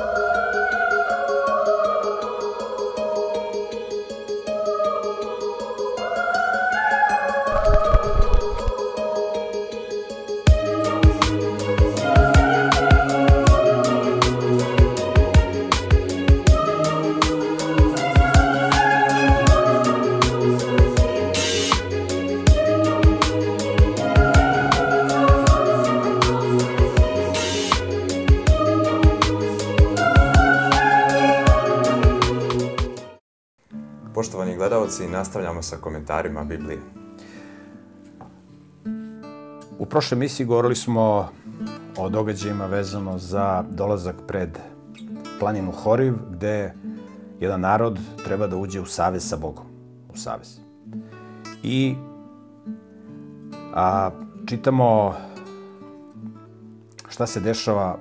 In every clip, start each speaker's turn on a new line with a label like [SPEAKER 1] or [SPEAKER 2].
[SPEAKER 1] Bye. Gledalci, nastavljamo sa komentarima Biblije.
[SPEAKER 2] U prošloj emisiji govorili smo o događajima vezano za dolazak pred planinu Horiv, gde jedan narod treba da uđe u savez sa Bogom. U savez. I a, čitamo šta se dešava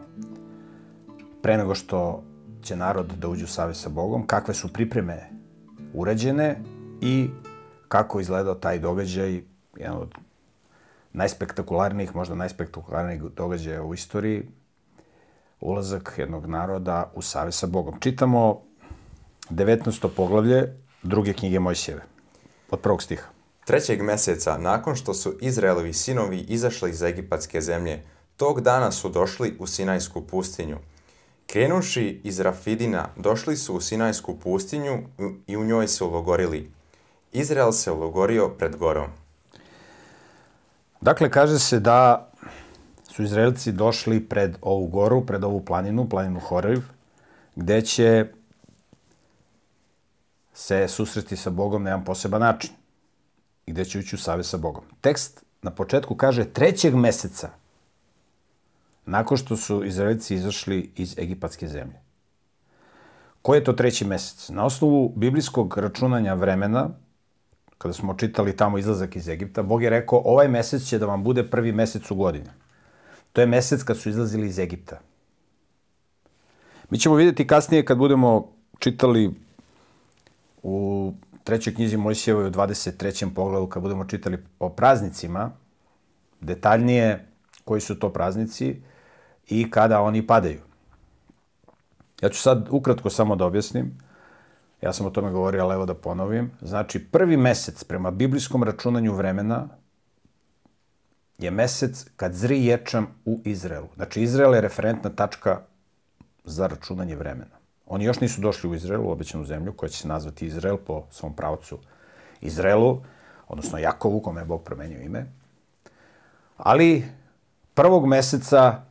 [SPEAKER 2] pre nego što će narod da uđe u savez sa Bogom, kakve su pripreme urađene i kako izgledao taj događaj, jedan od najspektakularnijih, možda najspektakularnijih događaja u istoriji, ulazak jednog naroda u savez sa Bogom. Čitamo 19. poglavlje druge knjige Mojsijeve, od prvog stiha.
[SPEAKER 1] Trećeg meseca, nakon što su Izraelovi sinovi izašli iz egipatske zemlje, tog dana su došli u Sinajsku pustinju. Krenuši iz Rafidina, došli su u Sinajsku pustinju i u njoj se ulogorili. Izrael se ulogorio pred gorom.
[SPEAKER 2] Dakle, kaže se da su Izraelci došli pred ovu goru, pred ovu planinu, planinu Horev, gde će se susreti sa Bogom na jedan poseban način i gde će ući u save sa Bogom. Tekst na početku kaže trećeg meseca nakon što su Izraelici izašli iz egipatske zemlje. Koji je to treći mesec? Na osnovu biblijskog računanja vremena, kada smo čitali tamo izlazak iz Egipta, Bog je rekao ovaj mesec će da vam bude prvi mesec u godini. To je mesec kad su izlazili iz Egipta. Mi ćemo vidjeti kasnije kad budemo čitali u trećoj knjizi Mojsijevoj u 23. pogledu, kad budemo čitali o praznicima, detaljnije koji su to praznici i kada oni padaju. Ja ću sad ukratko samo da objasnim. Ja sam o tome govorio, ali evo da ponovim. Znači, prvi mesec prema biblijskom računanju vremena je mesec kad zri ječam u Izraelu. Znači, Izrael je referentna tačka za računanje vremena. Oni još nisu došli u Izrael, u obećanu zemlju, koja će se nazvati Izrael po svom pravcu Izraelu, odnosno Jakovu, kome je Bog promenio ime. Ali prvog meseca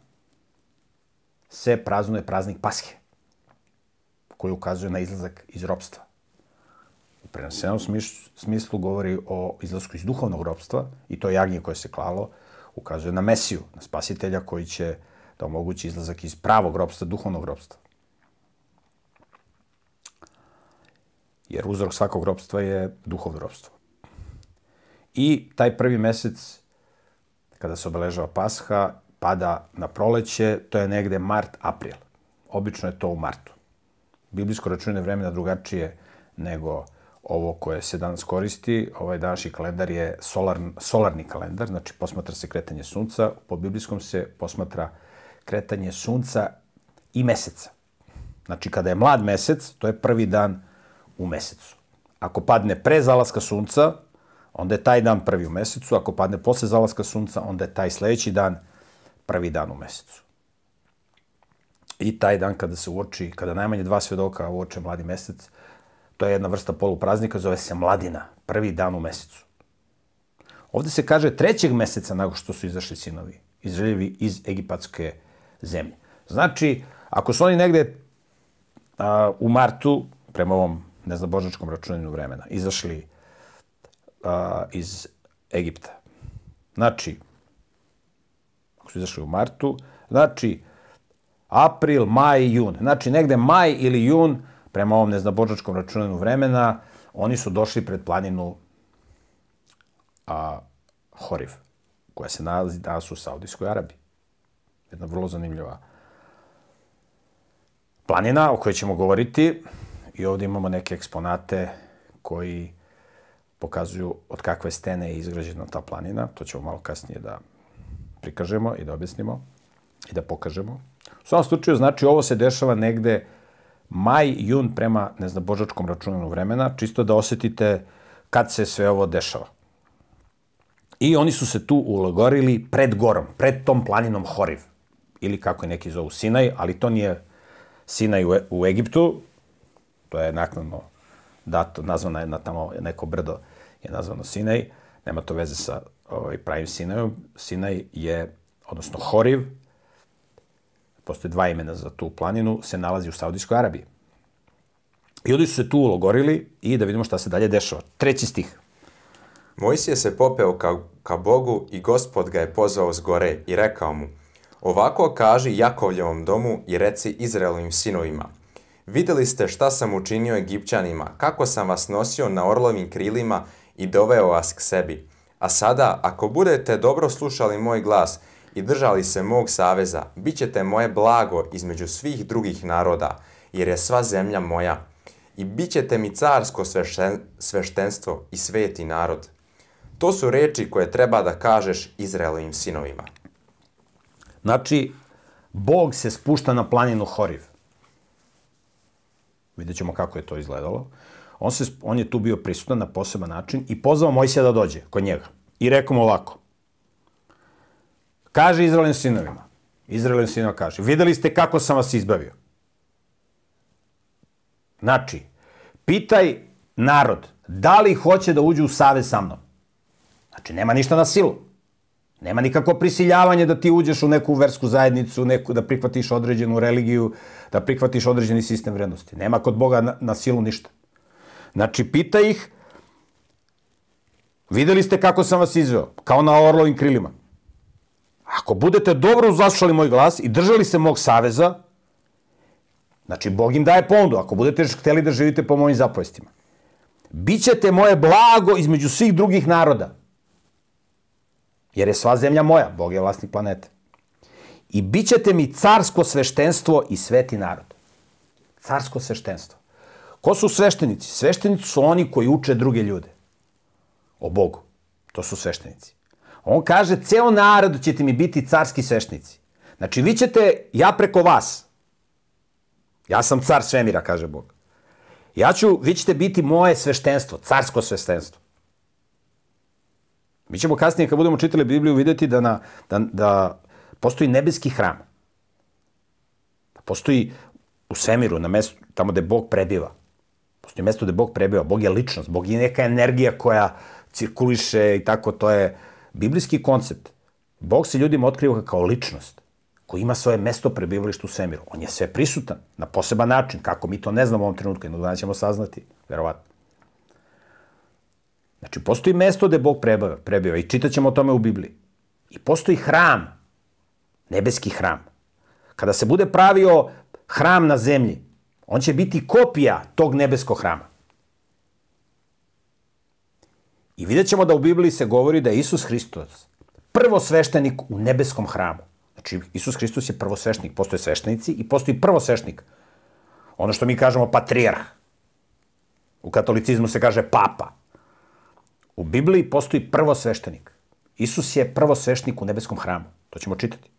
[SPEAKER 2] se praznuje praznik Pashe, koji ukazuje na izlazak iz ropstva. U prenesenom smislu govori o izlasku iz duhovnog ropstva i to jagnje koje se klalo ukazuje na Mesiju, na spasitelja koji će da omogući izlazak iz pravog ropstva, duhovnog ropstva. Jer uzrok svakog ropstva je duhovno ropstvo. I taj prvi mesec, kada se obeležava Pasha, pada na proleće, to je negde mart-april. Obično je to u martu. Biblijsko računje vremena drugačije nego ovo koje se danas koristi. Ovaj današnji kalendar je solar, solarni kalendar, znači posmatra se kretanje sunca. Po biblijskom se posmatra kretanje sunca i meseca. Znači, kada je mlad mesec, to je prvi dan u mesecu. Ako padne pre zalaska sunca, onda je taj dan prvi u mesecu. Ako padne posle zalaska sunca, onda je taj sledeći dan prvi dan u mesecu. I taj dan kada se uoči, kada najmanje dva svedoka uoče mladi mesec, to je jedna vrsta polupraznika, zove se mladina, prvi dan u mesecu. Ovde se kaže trećeg meseca nakon što su izašli sinovi, Izraeljevi iz egipatske zemlje. Znači, ako su oni negde a, u martu, prema ovom neznabožačkom računanju vremena, izašli a, iz Egipta. Znači, ako su izašli u martu, znači april, maj, jun. Znači negde maj ili jun, prema ovom neznabožačkom računanju vremena, oni su došli pred planinu a, Horiv, koja se nalazi danas u Saudijskoj Arabiji. Jedna vrlo zanimljiva planina o kojoj ćemo govoriti i ovde imamo neke eksponate koji pokazuju od kakve stene je izgrađena ta planina. To ćemo malo kasnije da prikažemo i da objasnimo i da pokažemo. Svakom slučaju, znači, ovo se dešava negde maj, jun prema, ne znam, božačkom računanu vremena, čisto da osetite kad se sve ovo dešava. I oni su se tu ulogorili pred gorom, pred tom planinom Horiv, ili kako je neki zovu Sinaj, ali to nije Sinaj u, u Egiptu, to je naknadno dato, nazvano je na tamo neko brdo je nazvano Sinaj, nema to veze sa ovaj, pravim Sinajom. Sinaj je, odnosno Horiv, postoje dva imena za tu planinu, se nalazi u Saudijskoj Arabiji. I oni su se tu ulogorili i da vidimo šta se dalje dešava. Treći stih.
[SPEAKER 1] Mojsije se popeo ka, ka Bogu i gospod ga je pozvao s gore i rekao mu, ovako kaži Jakovljevom domu i reci Izraelovim sinovima, videli ste šta sam učinio Egipćanima, kako sam vas nosio na orlovim krilima i doveo vas k sebi. A sada, ako budete dobro slušali moj glas i držali se mog saveza, bit ćete moje blago između svih drugih naroda, jer je sva zemlja moja. I bit ćete mi carsko svešten, sveštenstvo i sveti narod. To su reči koje treba da kažeš Izraelovim sinovima.
[SPEAKER 2] Znači, Bog se spušta na planinu Horiv. Vidjet ćemo kako je to izgledalo. On, se, on je tu bio prisutan na poseban način i pozvao Mojsija da dođe kod njega. I rekao mu ovako. Kaže Izraelim sinovima. Izraelim sinova kaže. Videli ste kako sam vas izbavio. Znači, pitaj narod da li hoće da uđe u save sa mnom. Znači, nema ništa na silu. Nema nikako prisiljavanje da ti uđeš u neku versku zajednicu, neku, da prihvatiš određenu religiju, da prihvatiš određeni sistem vrednosti. Nema kod Boga na, na silu ništa. Znači, pita ih, videli ste kako sam vas izveo, kao na orlovim krilima. Ako budete dobro zaslušali moj glas i držali se mog saveza, znači, Bog im daje ponudu, ako budete hteli da živite po mojim zapovestima. Bićete moje blago između svih drugih naroda. Jer je sva zemlja moja, Bog je vlasnik planete. I bit ćete mi carsko sveštenstvo i sveti narod. Carsko sveštenstvo. Ko su sveštenici? Sveštenici su oni koji uče druge ljude. O Bogu. To su sveštenici. On kaže, ceo narod ćete mi biti carski sveštenici. Znači, vi ćete, ja preko vas, ja sam car svemira, kaže Bog. Ja ću, vi ćete biti moje sveštenstvo, carsko sveštenstvo. Mi ćemo kasnije, kad budemo čitali Bibliju, videti da, na, da, da postoji nebeski hram. Da postoji u svemiru, na mestu, tamo gde Bog prebiva. Postoji mesto gde Bog prebiva. Bog je ličnost, Bog je neka energija koja cirkuliše i tako, to je biblijski koncept. Bog se ljudima otkriva kao ličnost koji ima svoje mesto prebivalište u svemiru. On je sve prisutan na poseban način. Kako mi to ne znamo u ovom trenutku, jednog dana ćemo saznati, verovatno. Znači, postoji mesto gde Bog prebiva, prebiva i čitat ćemo o tome u Bibliji. I postoji hram, nebeski hram. Kada se bude pravio hram na zemlji, on će biti kopija tog nebeskog hrama. I vidjet ćemo da u Bibliji se govori da je Isus Hristos prvo sveštenik u nebeskom hramu. Znači, Isus Hristos je prvosveštenik. Postoje sveštenici i postoji prvosveštenik. Ono što mi kažemo patrijarh. U katolicizmu se kaže papa. U Bibliji postoji prvosveštenik. Isus je prvosveštenik u nebeskom hramu. To ćemo čitati.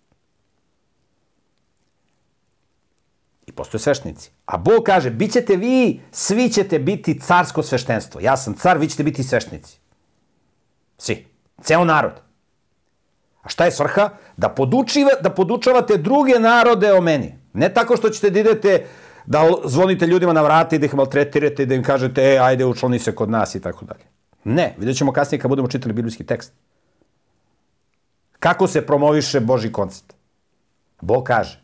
[SPEAKER 2] I postoje sveštenici. A Bog kaže, bit ćete vi, svi ćete biti carsko sveštenstvo. Ja sam car, vi ćete biti sveštenici. Svi. Ceo narod. A šta je svrha? Da, podučiva, da podučavate druge narode o meni. Ne tako što ćete da idete da zvonite ljudima na vrate i da ih maltretirate i da im kažete, e, ajde, učlani se kod nas i tako dalje. Ne, vidjet ćemo kasnije kad budemo čitali biblijski tekst. Kako se promoviše Boži koncept? Bog kaže,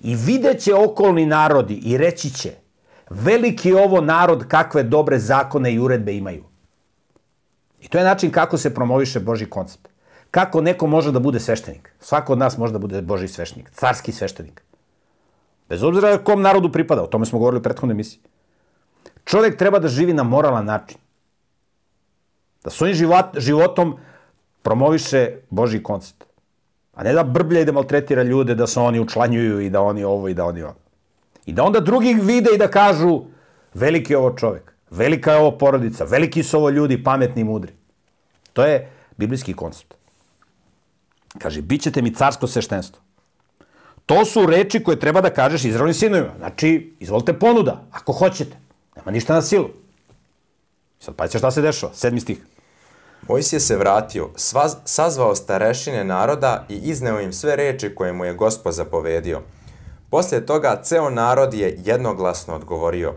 [SPEAKER 2] i vidjet će okolni narodi i reći će, veliki ovo narod kakve dobre zakone i uredbe imaju. I to je način kako se promoviše Boži koncept. Kako neko može da bude sveštenik? Svako od nas može da bude Boži sveštenik, carski sveštenik. Bez obzira kom narodu pripada, o tome smo govorili u prethodnoj emisiji. Čovjek treba da živi na moralan način. Da svojim život, životom promoviše Boži koncept. A ne da brblja i da maltretira ljude, da se oni učlanjuju i da oni ovo i da oni ovo. I da onda drugih vide i da kažu veliki je ovo čovjek, velika je ovo porodica, veliki su ovo ljudi, pametni i mudri. To je biblijski koncept. Kaže, bit ćete mi carsko sveštenstvo. To su reči koje treba da kažeš Izraelovim sinovima. Znači, izvolite ponuda, ako hoćete. Nema ništa na silu. Sad pa šta se dešava. Sedmi stih.
[SPEAKER 1] Mojsije se vratio, sva, sazvao starešine naroda i izneo im sve reči koje mu je gospod zapovedio. Poslije toga ceo narod je jednoglasno odgovorio.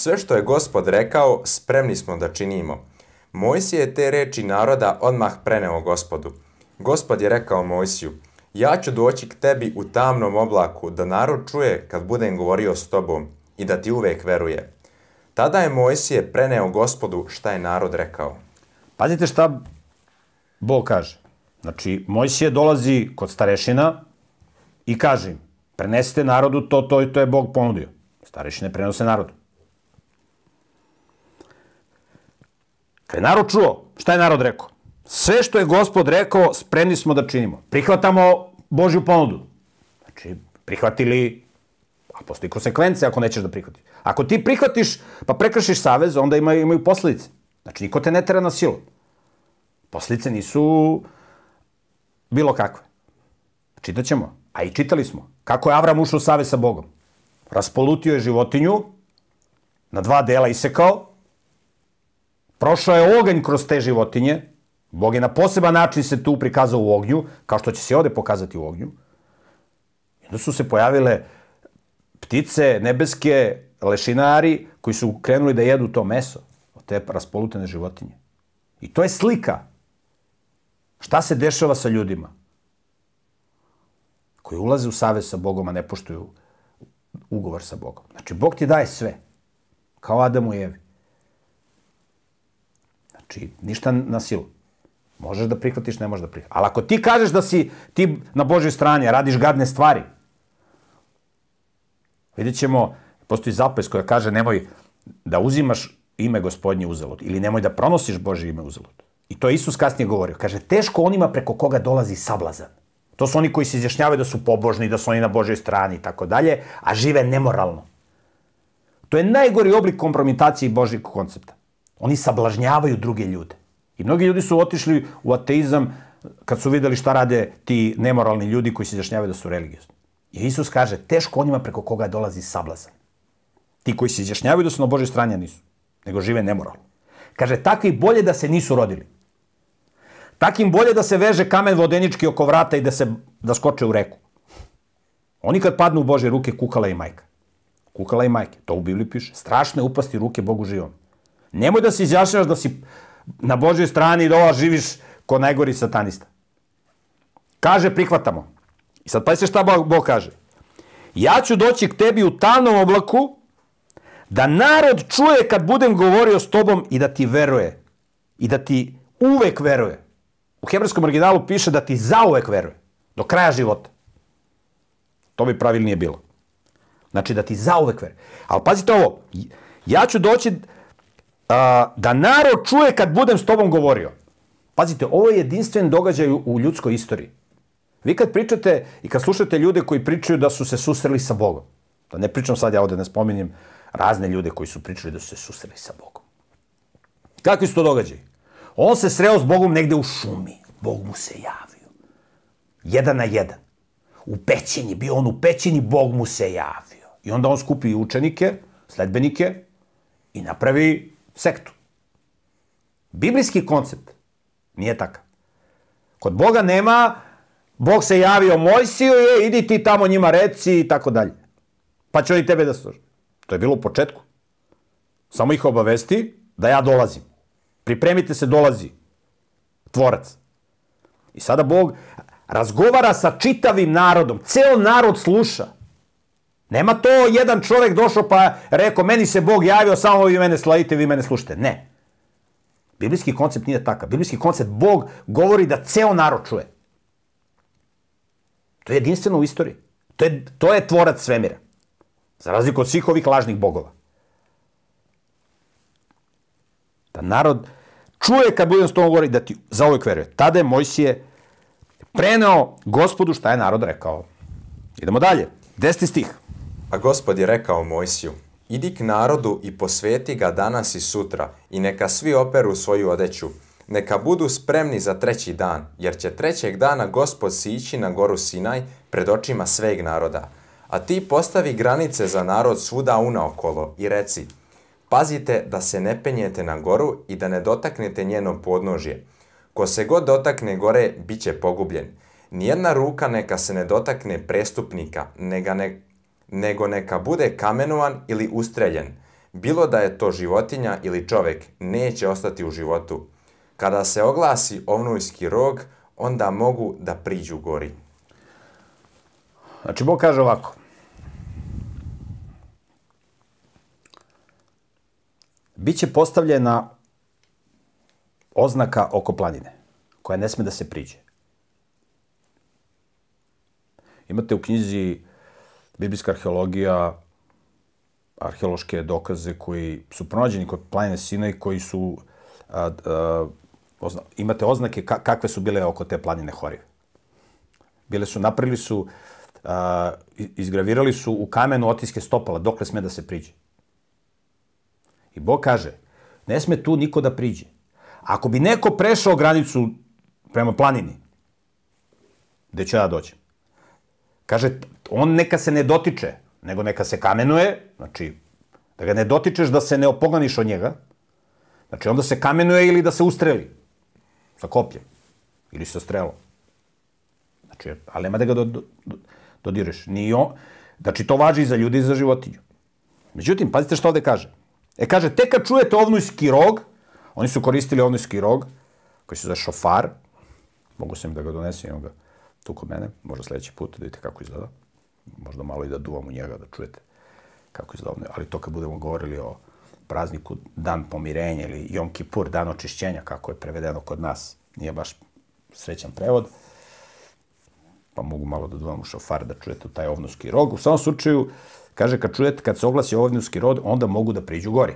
[SPEAKER 1] Sve što je gospod rekao, spremni smo da činimo. Mojsije je te reči naroda odmah preneo gospodu. Gospod je rekao Mojsiju, ja ću doći k tebi u tamnom oblaku, da narod čuje kad budem govorio s tobom i da ti uvek veruje. Tada je Mojsije preneo gospodu šta je narod rekao.
[SPEAKER 2] Pazite šta Bog kaže. Znači, Mojsije dolazi kod starešina i kaže im, prenesite narodu to, to i to je Bog ponudio. Starešine prenose narodu. Kad je narod čuo, šta je narod rekao? Sve što je gospod rekao, spremni smo da činimo. Prihvatamo Božju ponudu. Znači, prihvatili, a postoji konsekvence ako nećeš da prihvatiš. Ako ti prihvatiš, pa prekršiš savez, onda imaju, imaju posledice. Znači, niko te ne tera na silu. Posledice nisu bilo kakve. Čitat ćemo, a i čitali smo. Kako je Avram ušao u savez sa Bogom? Raspolutio je životinju, na dva dela isekao, prošao je oganj kroz te životinje, Bog je na poseban način se tu prikazao u ognju, kao što će se ovde pokazati u ognju. I onda su se pojavile ptice nebeske, lešinari, koji su krenuli da jedu to meso od te raspolutene životinje. I to je slika. Šta se dešava sa ljudima? Koji ulaze u savez sa Bogom, a ne poštuju ugovor sa Bogom. Znači, Bog ti daje sve. Kao Adamu i Evi. Znači, ništa na silu. Možeš da prihvatiš, ne možeš da prihvatiš. Ali ako ti kažeš da si ti na Božoj strani, radiš gadne stvari, vidjet ćemo, postoji zapis koja kaže nemoj da uzimaš ime gospodnje uzalud ili nemoj da pronosiš Bože ime uzalud. I to je Isus kasnije govorio. Kaže, teško onima preko koga dolazi sablazan. To su oni koji se izjašnjavaju da su pobožni, da su oni na Božoj strani i tako dalje, a žive nemoralno. To je najgori oblik kompromitacije Božjeg koncepta. Oni sablažnjavaju druge ljude. I mnogi ljudi su otišli u ateizam kad su videli šta rade ti nemoralni ljudi koji se izjašnjavaju da su religiozni. I Isus kaže, teško onima preko koga dolazi sablazan. Ti koji se izjašnjavaju da su na Božoj strani, nisu. Nego žive nemoralno. Kaže, takvi bolje da se nisu rodili. Takim bolje da se veže kamen vodenički oko vrata i da se da skoče u reku. Oni kad padnu u Bože ruke, kukala i majka. Kukala i majke. To u Bibliji piše. Strašno je upasti ruke Bogu živom. Nemoj da se izjašnjavaš da si na Božoj strani i da živiš ko najgori satanista. Kaže, prihvatamo. I sad pa se šta Bog, kaže. Ja ću doći k tebi u tamnom oblaku, da narod čuje kad budem govorio s tobom i da ti veruje. I da ti uvek veruje. U hebrejskom originalu piše da ti zauvek veruje. Do kraja života. To bi pravilnije bilo. Znači da ti zauvek veruje. Ali pazite ovo. Ja ću doći da narod čuje kad budem s tobom govorio. Pazite, ovo je jedinstven događaj u ljudskoj istoriji. Vi kad pričate i kad slušate ljude koji pričaju da su se susreli sa Bogom, da ne pričam sad, ja ovde ne spominjem razne ljude koji su pričali da su se susreli sa Bogom. Kakvi su to događaji? On se sreo s Bogom negde u šumi. Bog mu se javio. Jedan na jedan. U pećini, bio on u pećini, Bog mu se javio. I onda on skupi učenike, sledbenike i napravi sektu. Biblijski koncept nije takav. Kod Boga nema, Bog se javio Mojsiju, je, idi ti tamo njima reci i tako dalje. Pa će oni tebe da služi. To je bilo u početku. Samo ih obavesti da ja dolazim. Pripremite se, dolazi tvorac. I sada Bog razgovara sa čitavim narodom. Ceo narod sluša. Nema to jedan čovek došao pa rekao, meni se Bog javio, samo vi mene slavite, vi mene slušate. Ne. Biblijski koncept nije takav. Biblijski koncept, Bog govori da ceo narod čuje. To je jedinstveno u istoriji. To je, to je tvorac svemira. Za razliku od svih ovih lažnih bogova. Da narod čuje kad budem s tom govori da ti za uvek veruje. Tada je Mojsije preneo gospodu šta je narod rekao. Idemo dalje. Deseti stih.
[SPEAKER 1] A gospod je rekao Mojsiju, idi k narodu i posveti ga danas i sutra, i neka svi operu svoju odeću. neka budu spremni za treći dan, jer će trećeg dana gospod sići na goru Sinaj pred očima sveg naroda. A ti postavi granice za narod svuda unaokolo i reci, pazite da se ne penjete na goru i da ne dotaknete njeno podnožje. Ko se god dotakne gore, bit će pogubljen. Nijedna ruka neka se ne dotakne prestupnika, nega ne, nego neka bude kamenovan ili ustreljen. Bilo da je to životinja ili čovek, neće ostati u životu. Kada se oglasi ovnujski rog, onda mogu da priđu gori.
[SPEAKER 2] Znači, Bog kaže ovako. Biće postavljena oznaka oko planine, koja ne sme da se priđe. Imate u knjizi Biblijska arheologija arheološke dokaze koji su pronađeni kod planine Sinaj koji su a, a, ozna, imate oznake ka, kakve su bile oko te planine Horiv. Bile su, napravili su, a, izgravirali su u kamenu otiske stopala, dokle sme da se priđe. I Bog kaže, ne sme tu niko da priđe. Ako bi neko prešao granicu prema planini, gde ću ja da dođem? Kaže, on neka se ne dotiče, nego neka se kamenuje, znači, da ga ne dotičeš da se ne opoganiš od njega, znači onda se kamenuje ili da se ustreli sa kopljem ili sa strelom. Znači, ali nema da ga do, do, do, dodireš. Ni on, znači, to važi i za ljudi i za životinju. Međutim, pazite što ovde kaže. E, kaže, tek kad čujete ovnujski rog, oni su koristili ovnujski rog, koji se zove šofar, mogu sam da ga donesem, imam ga tu kod mene, možda sledeći put da vidite kako izgleda. Možda malo i da duvam u njega, da čujete kako izgleda. Ali to kad budemo govorili o prazniku Dan pomirenja ili Jom Kipur, Dan očišćenja, kako je prevedeno kod nas, nije baš srećan prevod, pa mogu malo da duvam u šofar da čujete taj ovnuski rog. U samom slučaju, kaže, kad čujete, kad se oglasi ovnuski rod, onda mogu da priđu gori.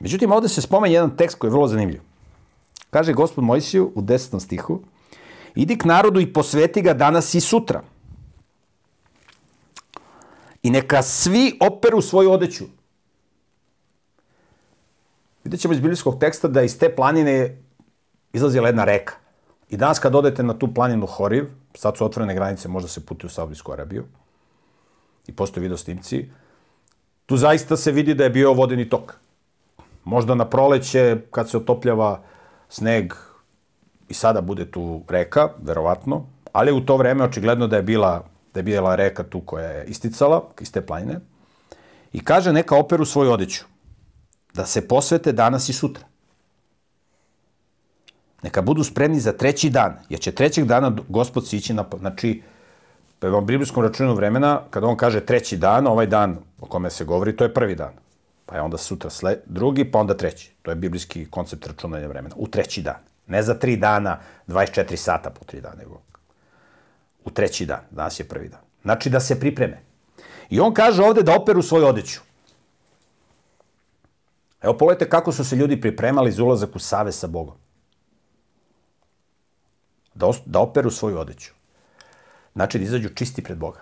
[SPEAKER 2] Međutim, ovde se spomenje jedan tekst koji je vrlo zanimljiv. Kaže gospod Mojsiju u desetom stihu, idi k narodu i posveti ga danas i sutra. I neka svi operu svoju odeću. Vidjet ćemo iz biblijskog teksta da iz te planine izlazila jedna reka. I danas kad odete na tu planinu Horiv, sad su otvorene granice, možda se putuje u Saudijsku Arabiju, i postoje video snimci, tu zaista se vidi da je bio vodeni tok. Možda na proleće, kad se otopljava sneg, i sada bude tu reka, verovatno, ali u to vreme očigledno da je bila, da je bila reka tu koja je isticala iz te planine. I kaže neka operu svoju odeću, da se posvete danas i sutra. Neka budu spremni za treći dan, jer će trećeg dana gospod sići na... Znači, prema biblijskom računu vremena, kada on kaže treći dan, ovaj dan o kome se govori, to je prvi dan. Pa je onda sutra sled, drugi, pa onda treći. To je biblijski koncept računanja vremena. U treći dan. Ne za tri dana, 24 sata po tri dana, nego u treći dan. Danas je prvi dan. Znači da se pripreme. I on kaže ovde da operu svoju odeću. Evo pogledajte kako su se ljudi pripremali za ulazak u save sa Bogom. Da, da operu svoju odeću. Znači da izađu čisti pred Boga.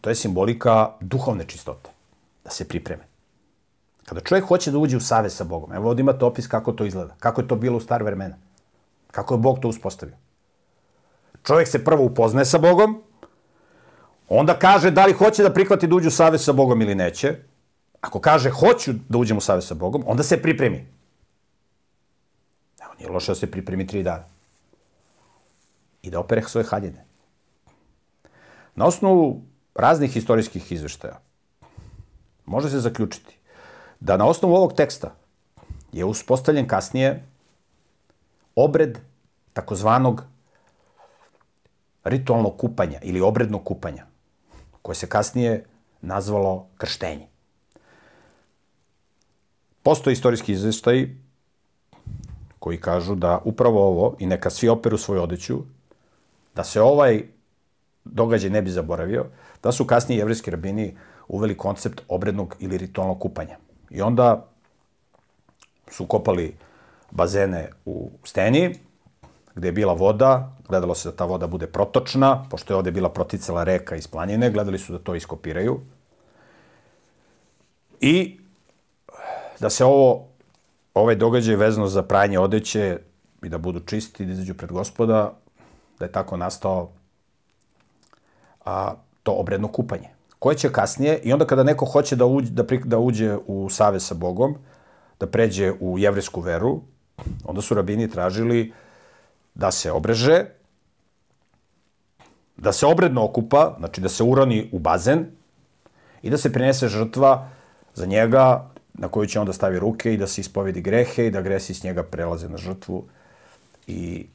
[SPEAKER 2] To je simbolika duhovne čistote. Da se pripreme. Kada čovjek hoće da uđe u save sa Bogom, evo ovdje imate opis kako to izgleda, kako je to bilo u star vremena, kako je Bog to uspostavio. Čovjek se prvo upoznaje sa Bogom, onda kaže da li hoće da prihvati da uđe u save sa Bogom ili neće. Ako kaže hoću da uđem u save sa Bogom, onda se pripremi. Evo, nije loše da se pripremi tri dana. I da opere svoje haljine. Na osnovu raznih istorijskih izveštaja može se zaključiti da na osnovu ovog teksta je uspostavljen kasnije obred takozvanog ritualnog kupanja ili obrednog kupanja, koje se kasnije nazvalo krštenje. Postoje istorijski izveštaj koji kažu da upravo ovo, i neka svi operu svoju odeću, da se ovaj događaj ne bi zaboravio, da su kasnije jevrijski rabini uveli koncept obrednog ili ritualnog kupanja. I onda su kopali bazene u steni, gde je bila voda, gledalo se da ta voda bude protočna, pošto je ovde bila proticala reka iz planine, gledali su da to iskopiraju. I da se ovo, ovaj događaj vezano za pranje odeće i da budu čisti, da izađu pred gospoda, da je tako nastao a, to obredno kupanje. Koje će kasnije, i onda kada neko hoće da uđe, da, pri, da uđe u save sa Bogom, da pređe u jevrijsku veru, onda su rabini tražili da se obreže, da se obredno okupa, znači da se uroni u bazen i da se prinese žrtva za njega na koju će onda stavi ruke i da se ispovedi grehe i da gresi s njega prelaze na žrtvu. I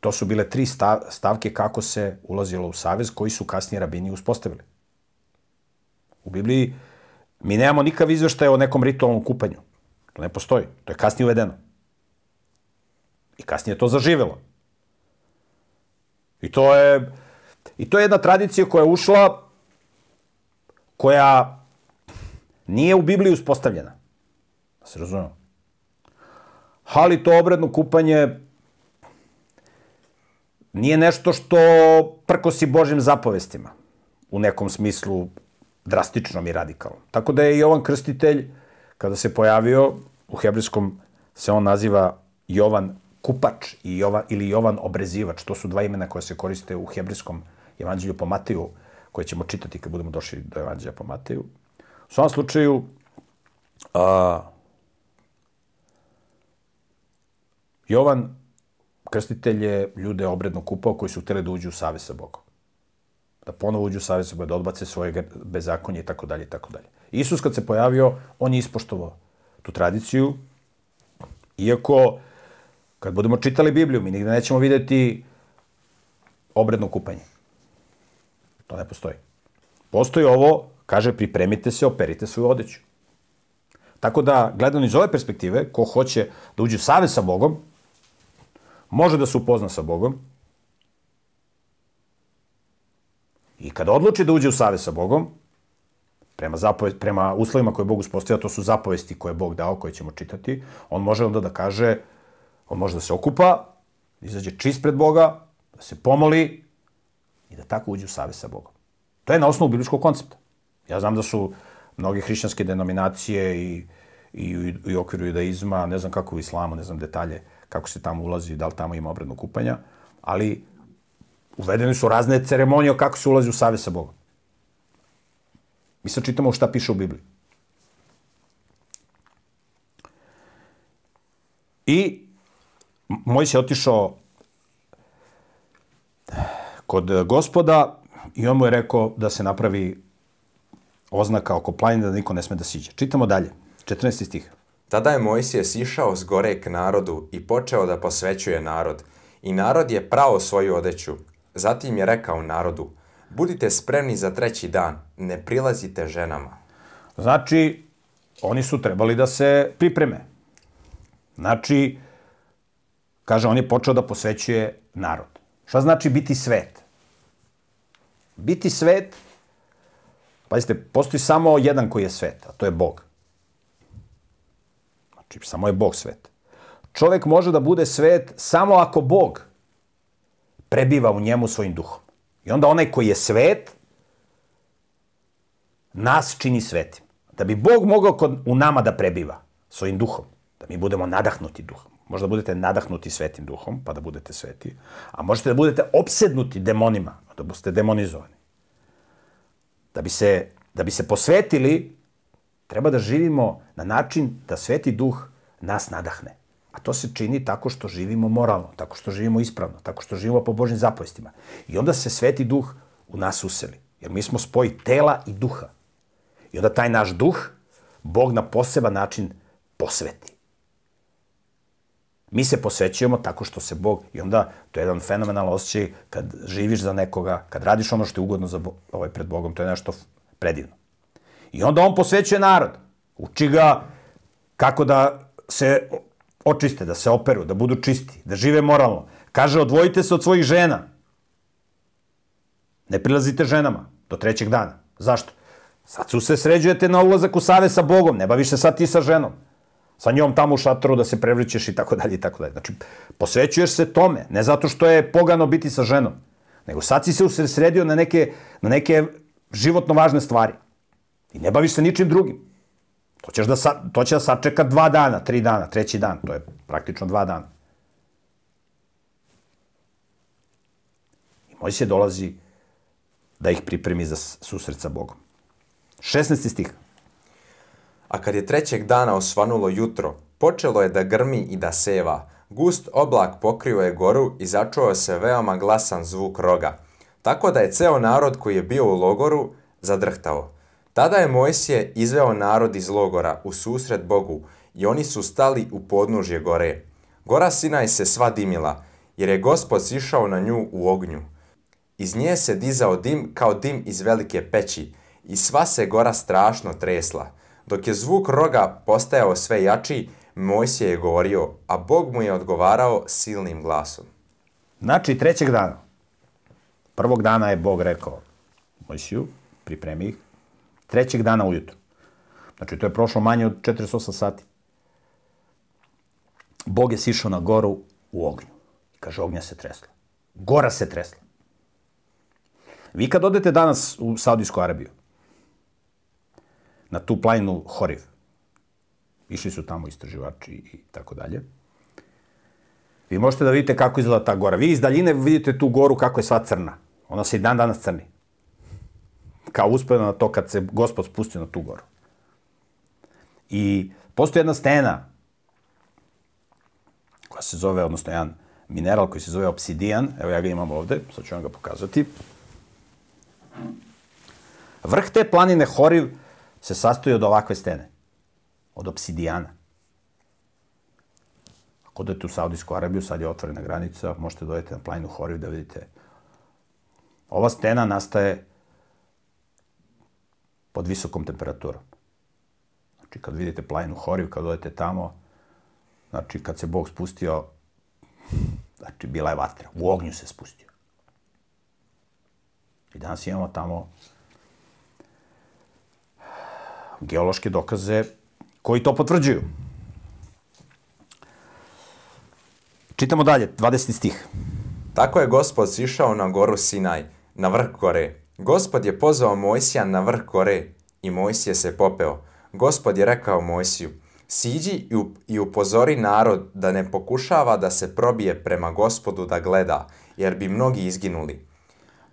[SPEAKER 2] to su bile tri stavke kako se ulazilo u savez koji su kasnije rabini uspostavili. U Bibliji mi nemamo nikav izveštaj o nekom ritualnom kupanju. To ne postoji. To je kasnije uvedeno. I kasnije to zaživelo. I to je, i to je jedna tradicija koja je ušla, koja nije u Bibliji uspostavljena. Da se razumemo. Ali to obredno kupanje nije nešto što prkosi Božim zapovestima u nekom smislu drastičnom i radikalnom. Tako da je Jovan Krstitelj, kada se pojavio, u hebrejskom se on naziva Jovan Kupač i Jovan, ili Jovan Obrezivač. To su dva imena koja se koriste u hebrejskom evanđelju po Mateju, koje ćemo čitati kad budemo došli do evanđelja po Mateju. U svom slučaju, a, Jovan Krstitelj je ljude obredno kupao koji su hteli da uđu u savez sa Bogom. Da ponovo uđu u savez sa da odbace svoje bezakonje i tako dalje i tako dalje. Isus kad se pojavio, on je ispoštovao tu tradiciju, iako kad budemo čitali Bibliju, mi nigde nećemo videti obredno kupanje. To ne postoji. Postoji ovo, kaže, pripremite se, operite svoju odeću. Tako da, gledano iz ove perspektive, ko hoće da uđe u savez sa Bogom, može da se upozna sa Bogom i kada odluči da uđe u savez sa Bogom, prema, zapovest, prema uslovima koje Bog uspostavlja, to su zapovesti koje Bog dao, koje ćemo čitati, on može onda da kaže, on može da se okupa, da izađe čist pred Boga, da se pomoli i da tako uđe u savez sa Bogom. To je na osnovu bibličkog koncepta. Ja znam da su mnoge hrišćanske denominacije i, i, i u okviru judaizma, ne znam kako u islamu, ne znam detalje, kako se tamo ulazi, da li tamo ima obredno kupanja, ali uvedene su razne ceremonije kako se ulazi u savez sa Bogom. Mi sad čitamo šta piše u Bibliji. I moj se otišao kod gospoda i on mu je rekao da se napravi oznaka oko planine da niko ne sme da siđe. Čitamo dalje. 14. stih.
[SPEAKER 1] Tada je Mojsije sišao s gore k narodu i počeo da posvećuje narod. I narod je prao svoju odeću. Zatim je rekao narodu, budite spremni za treći dan, ne prilazite ženama.
[SPEAKER 2] Znači, oni su trebali da se pripreme. Znači, kaže, on je počeo da posvećuje narod. Šta znači biti svet? Biti svet, pazite, postoji samo jedan koji je svet, a to je Bog. Znači, samo je Bog svet. Čovek može da bude svet samo ako Bog prebiva u njemu svojim duhom. I onda onaj koji je svet, nas čini svetim. Da bi Bog mogao kod, u nama da prebiva svojim duhom, da mi budemo nadahnuti duhom. Možda budete nadahnuti svetim duhom, pa da budete sveti, a možete da budete opsednuti demonima, da budete demonizovani. Da bi se, da bi se posvetili Treba da živimo na način da Sveti Duh nas nadahne. A to se čini tako što živimo moralno, tako što živimo ispravno, tako što živimo po Božim zapovestima. I onda se Sveti Duh u nas useli. Jer mi smo spoj tela i duha. I onda taj naš duh Bog na poseban način posveti. Mi se posvećujemo tako što se Bog, i onda to je jedan fenomenalan osjećaj kad živiš za nekoga, kad radiš ono što je ugodno za, ovaj, pred Bogom, to je nešto predivno. I onda on posvećuje narod. Uči ga kako da se očiste, da se operu, da budu čisti, da žive moralno. Kaže, odvojite se od svojih žena. Ne prilazite ženama do trećeg dana. Zašto? Sad su se sređujete na ulazak u save sa Bogom, ne baviš se sad ti sa ženom. Sa njom tamo u šatoru da se prevrićeš i tako dalje i tako dalje. Znači, posvećuješ se tome, ne zato što je pogano biti sa ženom, nego sad si se usredio na neke, na neke životno važne stvari. I ne baviš se ničim drugim. To, ćeš da sa, to će da sačeka dva dana, tri dana, treći dan, to je praktično dva dana. I Mojsije dolazi da ih pripremi za susret sa Bogom. 16. stih.
[SPEAKER 1] A kad je trećeg dana osvanulo jutro, počelo je da grmi i da seva. Gust oblak pokrio je goru i začuo se veoma glasan zvuk roga. Tako da je ceo narod koji je bio u logoru zadrhtao. Tada je Mojsije izveo narod iz logora u susret Bogu i oni su stali u podnužje gore. Gora Sinaj se sva dimila, jer je gospod sišao na nju u ognju. Iz nje se dizao dim kao dim iz velike peći i sva se gora strašno tresla. Dok je zvuk roga postajao sve jači, Mojsije je govorio, a Bog mu je odgovarao silnim glasom.
[SPEAKER 2] Znači, trećeg dana. Prvog dana je Bog rekao Mojsiju, pripremi ih. Trećeg dana ujutru. Znači, to je prošlo manje od 48 sati. Bog je sišao na goru u ognju. Kaže, ognja se tresla. Gora se tresla. Vi kad odete danas u Saudijsku Arabiju, na tu planinu Horiv, išli su tamo istraživači i tako dalje, vi možete da vidite kako izgleda ta gora. Vi iz daljine vidite tu goru kako je sva crna. Ona se i dan danas crni. Kao uspjeno na to kad se gospod spustio na tu goru. I postoji jedna stena koja se zove, odnosno jedan mineral koji se zove obsidijan, evo ja ga imam ovde, sad ću vam ga pokazati. Vrh te planine Horiv se sastoji od ovakve stene, od obsidijana. Ako odete u Saudijsku Arabiju, sad je otvorena granica, možete dojeti na planinu Horiv da vidite. Ova stena nastaje pod visokom temperaturom. Znači, kad vidite planinu Horiv, kad odete tamo, znači, kad se Bog spustio, znači, bila je vatra. U ognju se spustio. I danas imamo tamo geološke dokaze koji to potvrđuju. Čitamo dalje, 20. stih.
[SPEAKER 1] Tako je gospod sišao na goru Sinaj, na vrh gore. Gospod je pozvao Mojsija na vrh gore i Mojsije se popeo. Gospod je rekao Mojsiju, siđi i upozori narod da ne pokušava da se probije prema gospodu da gleda, jer bi mnogi izginuli.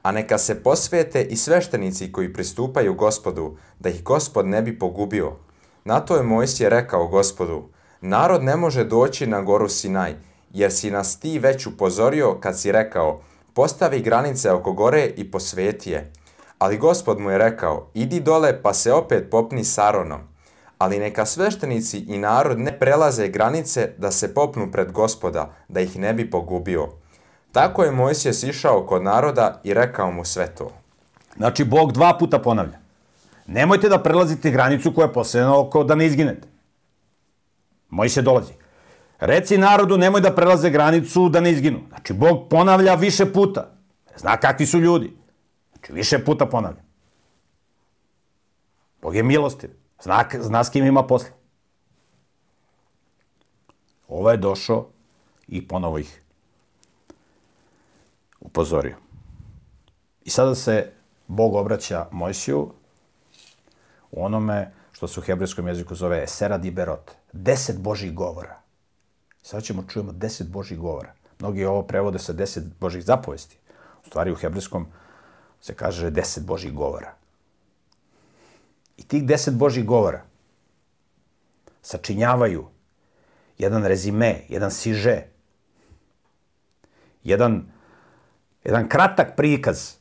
[SPEAKER 1] A neka se posvete i sveštenici koji pristupaju gospodu, da ih gospod ne bi pogubio. Na to je Mojsije rekao gospodu, narod ne može doći na goru Sinaj, jer si nas ti već upozorio kad si rekao, postavi granice oko gore i posveti je. Ali gospod mu je rekao, idi dole pa se opet popni Saronom. Ali neka sveštenici i narod ne prelaze granice da se popnu pred gospoda, da ih ne bi pogubio. Tako je Mojsije sišao kod naroda i rekao mu sve to.
[SPEAKER 2] Znači, Bog dva puta ponavlja. Nemojte da prelazite granicu koja je posljedna oko da ne izginete. Mojsije dolazi. Reci narodu, nemoj da prelaze granicu da ne izginu. Znači, Bog ponavlja više puta. Zna kakvi su ljudi. Znači, više puta ponavlja. Bog je milostiv. Zna, zna s kim ima posla. Ovo je došao i ponovo ih upozorio. I sada se Bog obraća Mojsiju u onome što se u hebrejskom jeziku zove Esera di Berot. Deset Božih govora. Sada ćemo čujemo deset Božih govora. Mnogi ovo prevode sa deset Božih zapovesti. U stvari u hebrejskom se kaže deset Božih govora. I tih deset Božih govora sačinjavaju jedan rezime, jedan siže, jedan, jedan kratak prikaz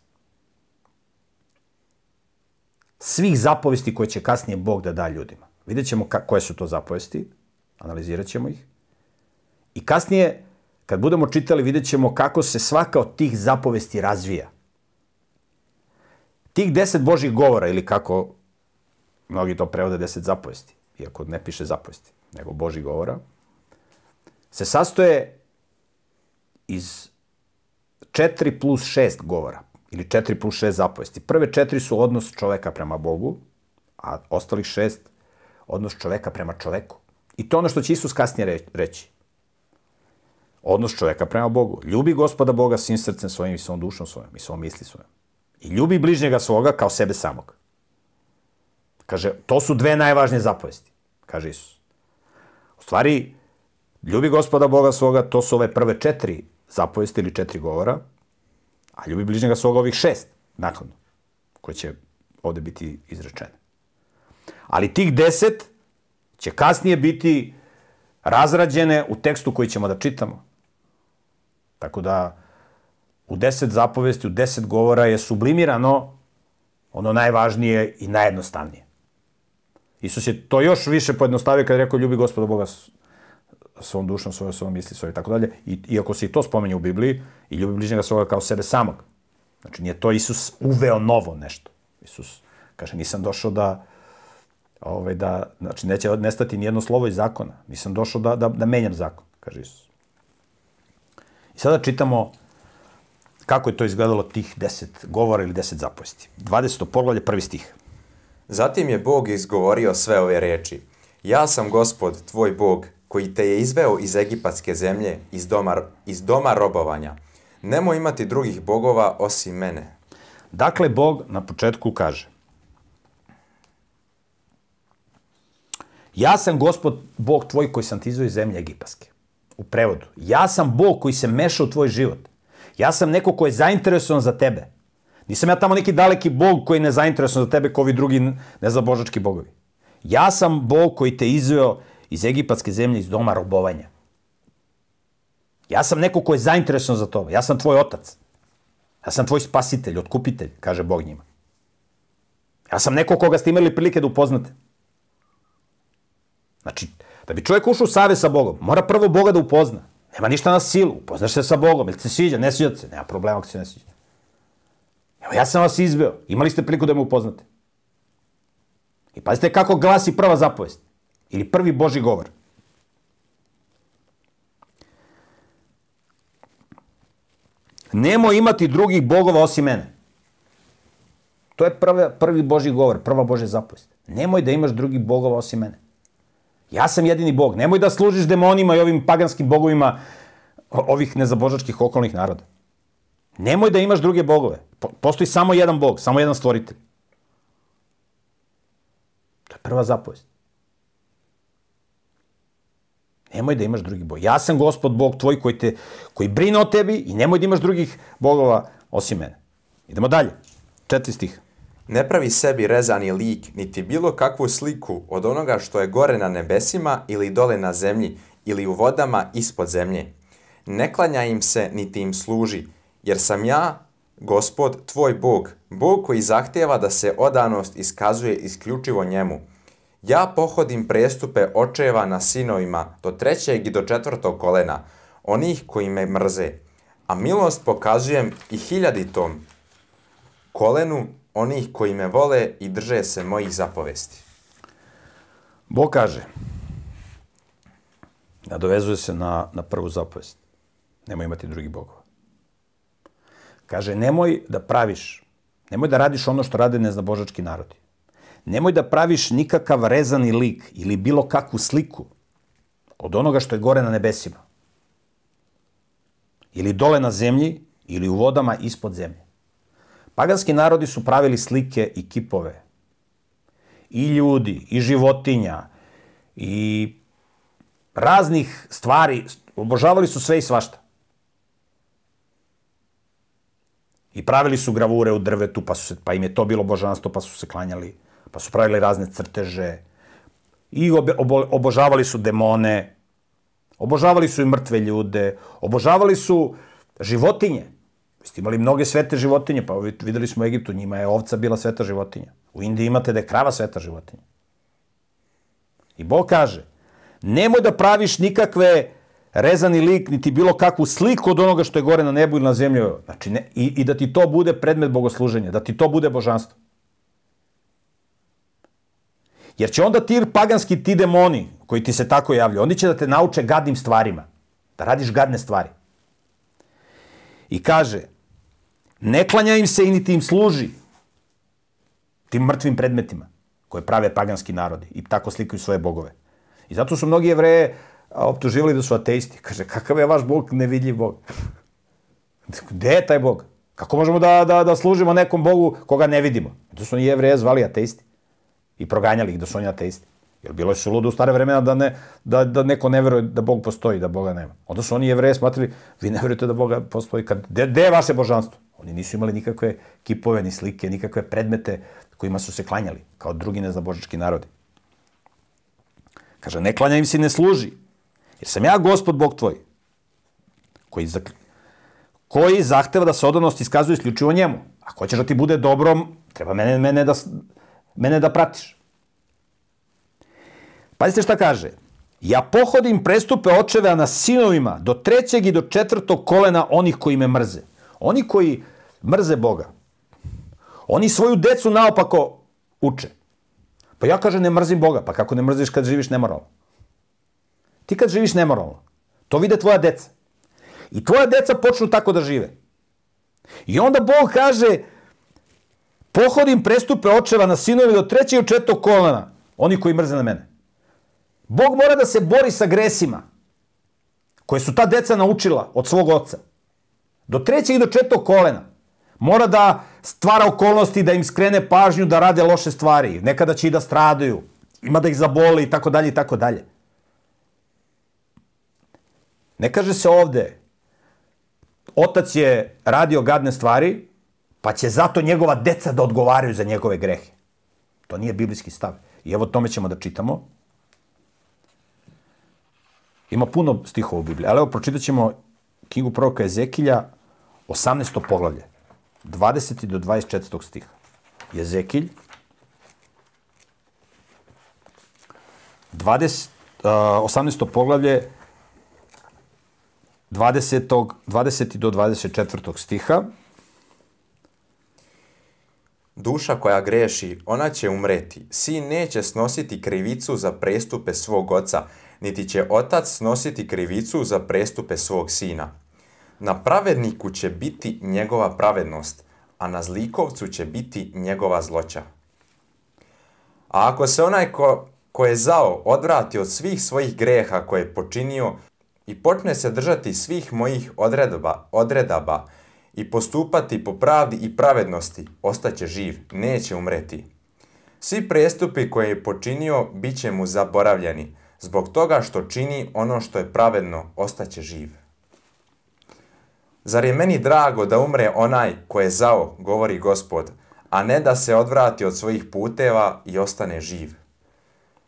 [SPEAKER 2] svih zapovesti koje će kasnije Bog da da ljudima. Vidjet ćemo koje su to zapovesti, analizirat ćemo ih. I kasnije, kad budemo čitali, vidjet ćemo kako se svaka od tih zapovesti razvija. Tih deset Božih govora, ili kako mnogi to prevode deset zapovesti, iako ne piše zapovesti, nego Božih govora, se sastoje iz 4 plus 6 govora, ili 4 plus 6 zapovesti. Prve četiri su odnos čoveka prema Bogu, a ostalih šest odnos čoveka prema čoveku. I to ono što će Isus kasnije reći. Odnos čoveka prema Bogu. Ljubi gospoda Boga svim srcem svojim i svom dušom svojom i svom misli svojom. I ljubi bližnjega svoga kao sebe samog. Kaže, to su dve najvažnije zapovesti, kaže Isus. U stvari, ljubi gospoda Boga svoga, to su ove prve četiri zapovesti ili četiri govora, A ljubi bližnjega svoga ovih šest, nakladno, koje će ovde biti izrečene. Ali tih deset će kasnije biti razrađene u tekstu koji ćemo da čitamo. Tako da u deset zapovesti, u deset govora je sublimirano ono najvažnije i najjednostavnije. Isus je to još više pojednostavio kada je rekao ljubi gospoda Boga svom dušom, svojom, svojom misli, svojom i tako dalje. I, iako se i to spomenje u Bibliji, i ljubi bližnjega svoga kao sebe samog. Znači, nije to Isus uveo novo nešto. Isus kaže, nisam došao da, ovaj, da, znači, neće nestati nijedno slovo iz zakona. Nisam došao da, da, da menjam zakon, kaže Isus. I sada čitamo kako je to izgledalo tih deset govora ili deset zapovesti. 20. poglavlje, prvi stih.
[SPEAKER 1] Zatim je Bog izgovorio sve ove reči. Ja sam gospod, tvoj Bog, koji te je izveo iz egipatske zemlje, iz doma, iz doma robovanja. Nemoj imati drugih bogova osim mene.
[SPEAKER 2] Dakle, Bog na početku kaže Ja sam gospod, Bog tvoj koji sam ti izveo iz zemlje egipatske. U prevodu. Ja sam Bog koji se meša u tvoj život. Ja sam neko ko je zainteresovan za tebe. Nisam ja tamo neki daleki Bog koji je nezainteresovan za tebe kao ovi drugi nezabožački bogovi. Ja sam Bog koji te izveo iz egipatske zemlje, iz doma robovanja. Ja sam neko ko je zainteresovan za to. Ja sam tvoj otac. Ja sam tvoj spasitelj, otkupitelj, kaže Bog njima. Ja sam neko koga ste imali prilike da upoznate. Znači, da bi čovjek ušao u save sa Bogom, mora prvo Boga da upozna. Nema ništa na silu, upoznaš se sa Bogom, ili se sviđa, ne sviđa se, nema problema ako se ne sviđa. Evo, ja sam vas izveo, imali ste priliku da me upoznate. I pazite kako glasi prva zapovest, ili prvi Boži govor. Nemoj imati drugih bogova osim mene. To je prvi, prvi Boži govor, prva Božja zapovest. Nemoj da imaš drugih bogova osim mene. Ja sam jedini bog. Nemoj da služiš demonima i ovim paganskim bogovima ovih nezabožačkih okolnih naroda. Nemoj da imaš druge bogove. Postoji samo jedan bog, samo jedan stvoritelj. To je prva zapovest. Nemoj da imaš drugi bog. Ja sam gospod Bog tvoj koji, te, koji brine o tebi i nemoj da imaš drugih bogova osim mene. Idemo dalje. Četiri stih.
[SPEAKER 1] Ne pravi sebi rezani lik, niti bilo kakvu sliku od onoga što je gore na nebesima ili dole na zemlji ili u vodama ispod zemlje. Ne klanja im se, niti im služi, jer sam ja, gospod, tvoj Bog, Bog koji zahtjeva da se odanost iskazuje isključivo njemu. Ja pohodim prestupe očeva na sinovima do trećeg i do četvrtog kolena, onih koji me mrze, a milost pokazujem i hiljaditom kolenu onih koji me vole i drže se mojih zapovesti.
[SPEAKER 2] Bog kaže, nadovezuje se na, na prvu zapovest, nemoj imati drugi bogova. Kaže, nemoj da praviš, nemoj da radiš ono što rade neznabožački narodi. Nemoj da praviš nikakav rezani lik ili bilo kakvu sliku od onoga što je gore na nebesima. Ili dole na zemlji, ili u vodama ispod zemlje. Paganski narodi su pravili slike i kipove. I ljudi, i životinja, i raznih stvari. Obožavali su sve i svašta. I pravili su gravure u drvetu, pa, su se, pa im je to bilo božanstvo, pa su se klanjali. Pa su pravili razne crteže. I obe, obo, obožavali su demone. Obožavali su i mrtve ljude. Obožavali su životinje. Ste imali mnoge svete životinje, pa videli smo u Egiptu, njima je ovca bila sveta životinja. U Indiji imate da je krava sveta životinja. I Bog kaže, nemoj da praviš nikakve rezani lik, niti bilo kakvu sliku od onoga što je gore na nebu ili na zemlji. Znači, ne, i, i da ti to bude predmet bogosluženja, da ti to bude božanstvo. Jer će onda ti paganski, ti demoni, koji ti se tako javljaju, oni će da te nauče gadnim stvarima. Da radiš gadne stvari. I kaže, ne klanja im se i niti im služi tim mrtvim predmetima koje prave paganski narodi i tako slikaju svoje bogove. I zato su mnogi jevreje optuživali da su ateisti. Kaže, kakav je vaš bog nevidljiv bog? Gde je taj bog? Kako možemo da, da, da služimo nekom bogu koga ne vidimo? To su oni jevreje zvali ateisti. I proganjali ih da su oni ateisti. Jer bilo je suludo u stare vremena da, ne, da, da neko ne veruje da Bog postoji, da Boga nema. Onda su oni jevreje smatrali, vi ne verujete da Boga postoji. Kad, de, de je vaše božanstvo? Oni nisu imali nikakve kipove, ni slike, nikakve predmete kojima su se klanjali, kao drugi neznabožički narodi. Kaže, ne klanja im se ne služi, jer sam ja gospod Bog tvoj, koji, zak... koji zahteva da se odanost iskazuje isključivo njemu. Ako hoćeš da ti bude dobrom, treba mene, mene, da, mene da pratiš. Pazite šta kaže. Ja pohodim prestupe očeva na sinovima do trećeg i do četvrtog kolena onih koji me mrze. Oni koji mrze Boga, oni svoju decu naopako uče. Pa ja kažem ne mrzim Boga. Pa kako ne mrziš kad živiš nemoralno? Ti kad živiš nemoralno, to vide tvoja deca. I tvoja deca počnu tako da žive. I onda Bog kaže, pohodim prestupe očeva na sinovi do trećeg i četvrtog kolena, oni koji mrze na mene. Bog mora da se bori sa gresima koje su ta deca naučila od svog oca. Do trećeg i do četvrtog kolena. Mora da stvara okolnosti da im skrene pažnju da rade loše stvari. Nekada će i da stradaju. Ima da ih zaboli i tako dalje i tako dalje. Ne kaže se ovde otac je radio gadne stvari, pa će zato njegova deca da odgovaraju za njegove grehe. To nije biblijski stav. I evo tome ćemo da čitamo. Ima puno stihova u Bibliji, ali evo pročitat ćemo knjigu proroka Ezekilja, 18. poglavlje, 20. do 24. stiha. Jezekilj, 20, uh, 18. poglavlje, 20. 20. do 24. stiha.
[SPEAKER 1] Duša koja greši, ona će umreti. Sin neće snositi krivicu za prestupe svog oca, niti će otac snositi krivicu za prestupe svog sina. Na pravedniku će biti njegova pravednost, a na zlikovcu će biti njegova zloća. A ako se onaj ko, ko je zao odvrati od svih svojih greha koje je počinio i počne se držati svih mojih odredaba, odredaba i postupati po pravdi i pravednosti, ostaće živ, neće umreti. Svi prestupi koje je počinio bit će mu zaboravljeni, zbog toga što čini ono što je pravedno, ostaće živ. Zar je meni drago da umre onaj ko je zao, govori gospod, a ne da se odvrati od svojih puteva i ostane živ?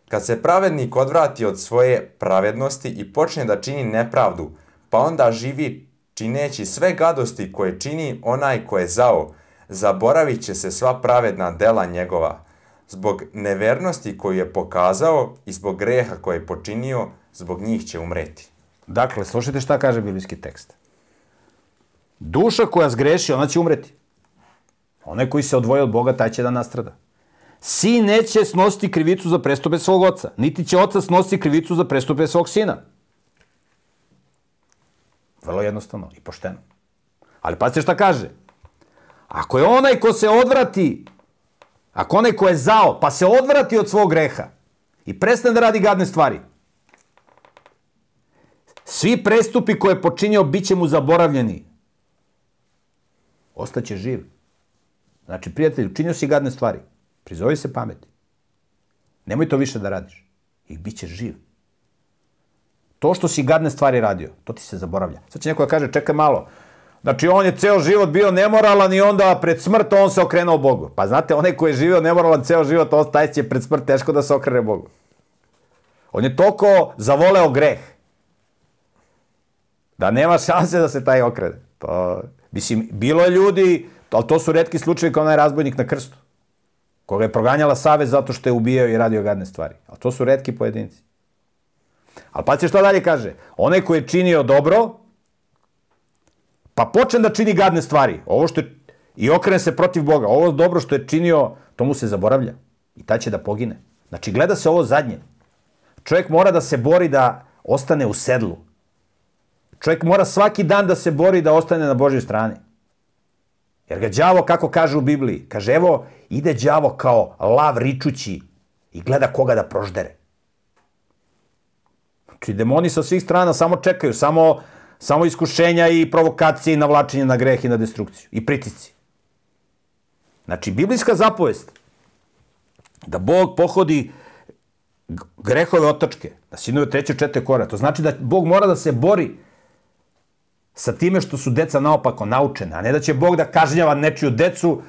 [SPEAKER 1] Kad se pravednik odvrati od svoje pravednosti i počne da čini nepravdu, pa onda živi čineći sve gadosti koje čini onaj ko je zao, zaboravit će se sva pravedna dela njegova. Zbog nevernosti koju je pokazao i zbog greha koje je počinio, zbog njih će umreti.
[SPEAKER 2] Dakle, slušajte šta kaže biblijski tekst. Duša koja zgreši, ona će umreti. Onaj koji se odvoji od Boga, taj će da nastrada. Sin neće snositi krivicu za prestupe svog oca, niti će otac snositi krivicu za prestupe svog sina. Vrlo jednostavno i pošteno. Ali pazite šta kaže. Ako je onaj ko se odvrati, ako onaj ko je zao, pa se odvrati od svog greha i prestane da radi gadne stvari, svi prestupi koje je počinio bit će mu zaboravljeni. Ostaće živ. Znači, prijatelj, učinio si gadne stvari. Prizovi se pameti. Nemoj to više da radiš. I bit ćeš živ. To što si gadne stvari radio, to ti se zaboravlja. Sad će neko da kaže, čekaj malo, Znači, on je ceo život bio nemoralan i onda pred smrt on se okrenuo Bogu. Pa znate, onaj koji je živio nemoralan ceo život, on taj će pred smrt teško da se okrene Bogu. On je toliko zavoleo greh da nema šanse da se taj okrene. To, mislim, bilo je ljudi, ali to su redki slučajevi kao onaj razbojnik na krstu koga je proganjala savez zato što je ubijao i radio gadne stvari. Ali to su redki pojedinci. Ali pa šta dalje kaže? Onaj koji je činio dobro, pa počne da čini gadne stvari. Ovo što je, I okrene se protiv Boga. Ovo dobro što je činio, to mu se zaboravlja. I ta će da pogine. Znači, gleda se ovo zadnje. Čovjek mora da se bori da ostane u sedlu. Čovjek mora svaki dan da se bori da ostane na Božoj strani. Jer ga đavo, kako kaže u Bibliji, kaže, evo, ide đavo kao lav ričući i gleda koga da proždere. Znači, demoni sa svih strana samo čekaju, samo, samo iskušenja i provokacije i navlačenje na greh i na destrukciju i pritisci. Znači, biblijska zapovest da Bog pohodi grehove otačke, na sinove treće čete kore. To znači da Bog mora da se bori sa time što su deca naopako naučene, a ne da će Bog da kažnjava nečiju decu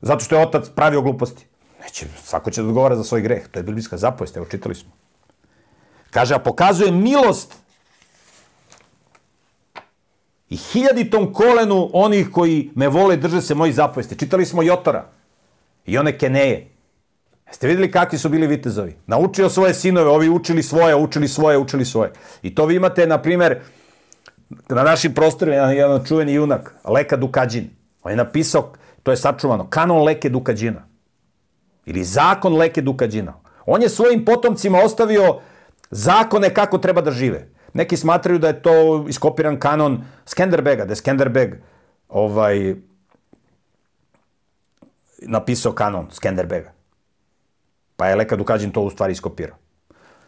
[SPEAKER 2] zato što je otac pravio gluposti. Neće, svako će da odgovara za svoj greh. To je biblijska zapovest, evo čitali smo. Kaže, a pokazuje milost i hiljaditom kolenu onih koji me vole drže se mojih zapovesti. Čitali smo Jotora i one Keneje. Jeste videli kakvi su bili vitezovi? Naučio svoje sinove, ovi učili svoje, učili svoje, učili svoje. I to vi imate, na primer, na našim prostorima, jedan čuveni junak, Leka Dukađin. On je napisao, to je sačuvano, kanon Leke Dukađina. Ili zakon Leke Dukađina. On je svojim potomcima ostavio zakone kako treba da žive. Neki smatraju da je to iskopiran kanon Skenderbega, da je Skenderbeg ovaj, napisao kanon Skenderbega. Pa je Leka Dukađin to u stvari iskopirao.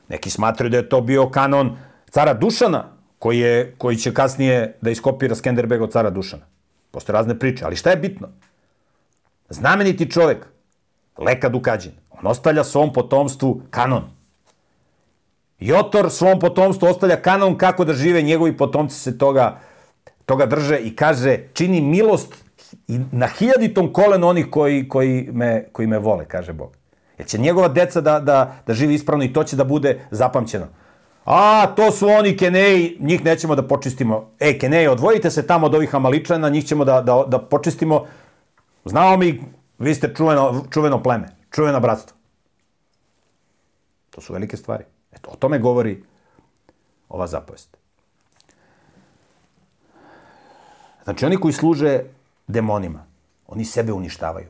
[SPEAKER 2] Neki smatraju da je to bio kanon cara Dušana, koji, je, koji će kasnije da iskopira Skenderbeg od cara Dušana. Postoje razne priče, ali šta je bitno? Znameniti čovek, Leka Dukađin, on ostavlja svom potomstvu kanon. Jotor svom potomstvu ostavlja kanon kako da žive, njegovi potomci se toga, toga drže i kaže, čini milost i na hiljaditom kolenu onih koji, koji, me, koji me vole, kaže Bog. Jer će njegova deca da, da, da živi ispravno i to će da bude zapamćeno. A, to su oni Keneji, njih nećemo da počistimo. E, Keneji, odvojite se tamo od ovih Amaličana, njih ćemo da, da, da počistimo. Znamo mi, vi ste čuveno, čuveno pleme, čuveno bratstvo. To su velike stvari. O tome govori ova zapovest. Znači, oni koji služe demonima, oni sebe uništavaju.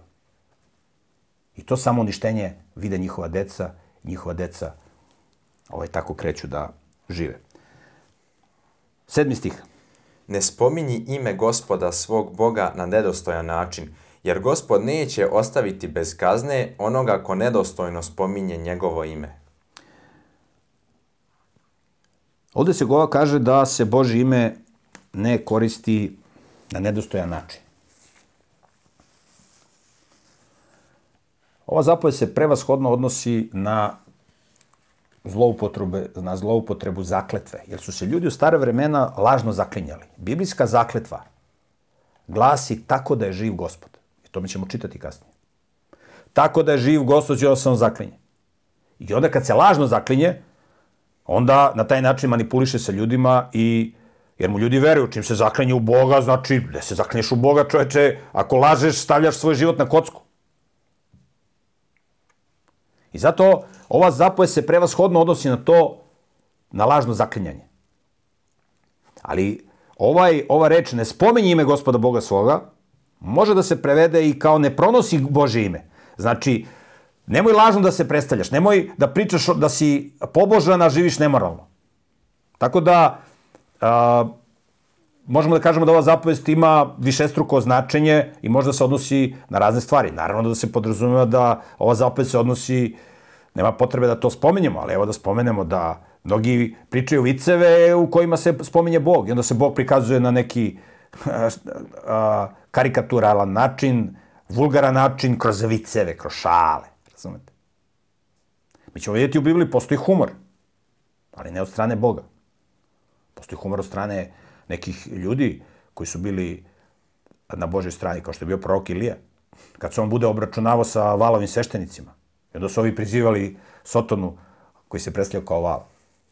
[SPEAKER 2] I to samo uništenje vide njihova deca, njihova deca ovaj, tako kreću da žive. Sedmi stih.
[SPEAKER 1] Ne spominji ime gospoda svog Boga na nedostojan način, jer gospod neće ostaviti bez kazne onoga ko nedostojno spominje njegovo ime.
[SPEAKER 2] Ovde se gova kaže da se Bože ime ne koristi na nedostojan način. Ova zapoved se prevashodno odnosi na zloupotrebe, na zloupotrebu zakletve, jer su se ljudi u stare vremena lažno zaklinjali. Biblijska zakletva glasi tako da je živ gospod. I to mi ćemo čitati kasnije. Tako da je živ gospod, se on zaklinje. I onda kad se lažno zaklinje, onda na taj način manipuliše sa ljudima i jer mu ljudi veruju, čim se zaklinje u Boga, znači da se zaklinješ u Boga, čoveče, ako lažeš, stavljaš svoj život na kocku. I zato ova zapoved se prevashodno odnosi na to, na lažno zaklinjanje. Ali ovaj, ova reč ne spomenje ime gospoda Boga svoga, može da se prevede i kao ne pronosi Bože ime. Znači, nemoj lažno da se predstavljaš, nemoj da pričaš da si pobožan, a živiš nemoralno. Tako da, a, možemo da kažemo da ova zapovest ima višestruko značenje i možda se odnosi na razne stvari. Naravno da se podrazumeva da ova zapovest se odnosi, nema potrebe da to spomenjemo, ali evo da spomenemo da mnogi pričaju viceve u kojima se spominje Bog i onda se Bog prikazuje na neki a, a, karikaturalan način, vulgaran način, kroz viceve, kroz šale. Razumete? Mi ćemo vidjeti u Bibliji postoji humor, ali ne od strane Boga. Postoji humor od strane nekih ljudi koji su bili na Božoj strani, kao što je bio prorok Ilija. Kad se on bude obračunavao sa valovim sveštenicima. I onda su ovi prizivali Sotonu, koji se predstavljao kao val.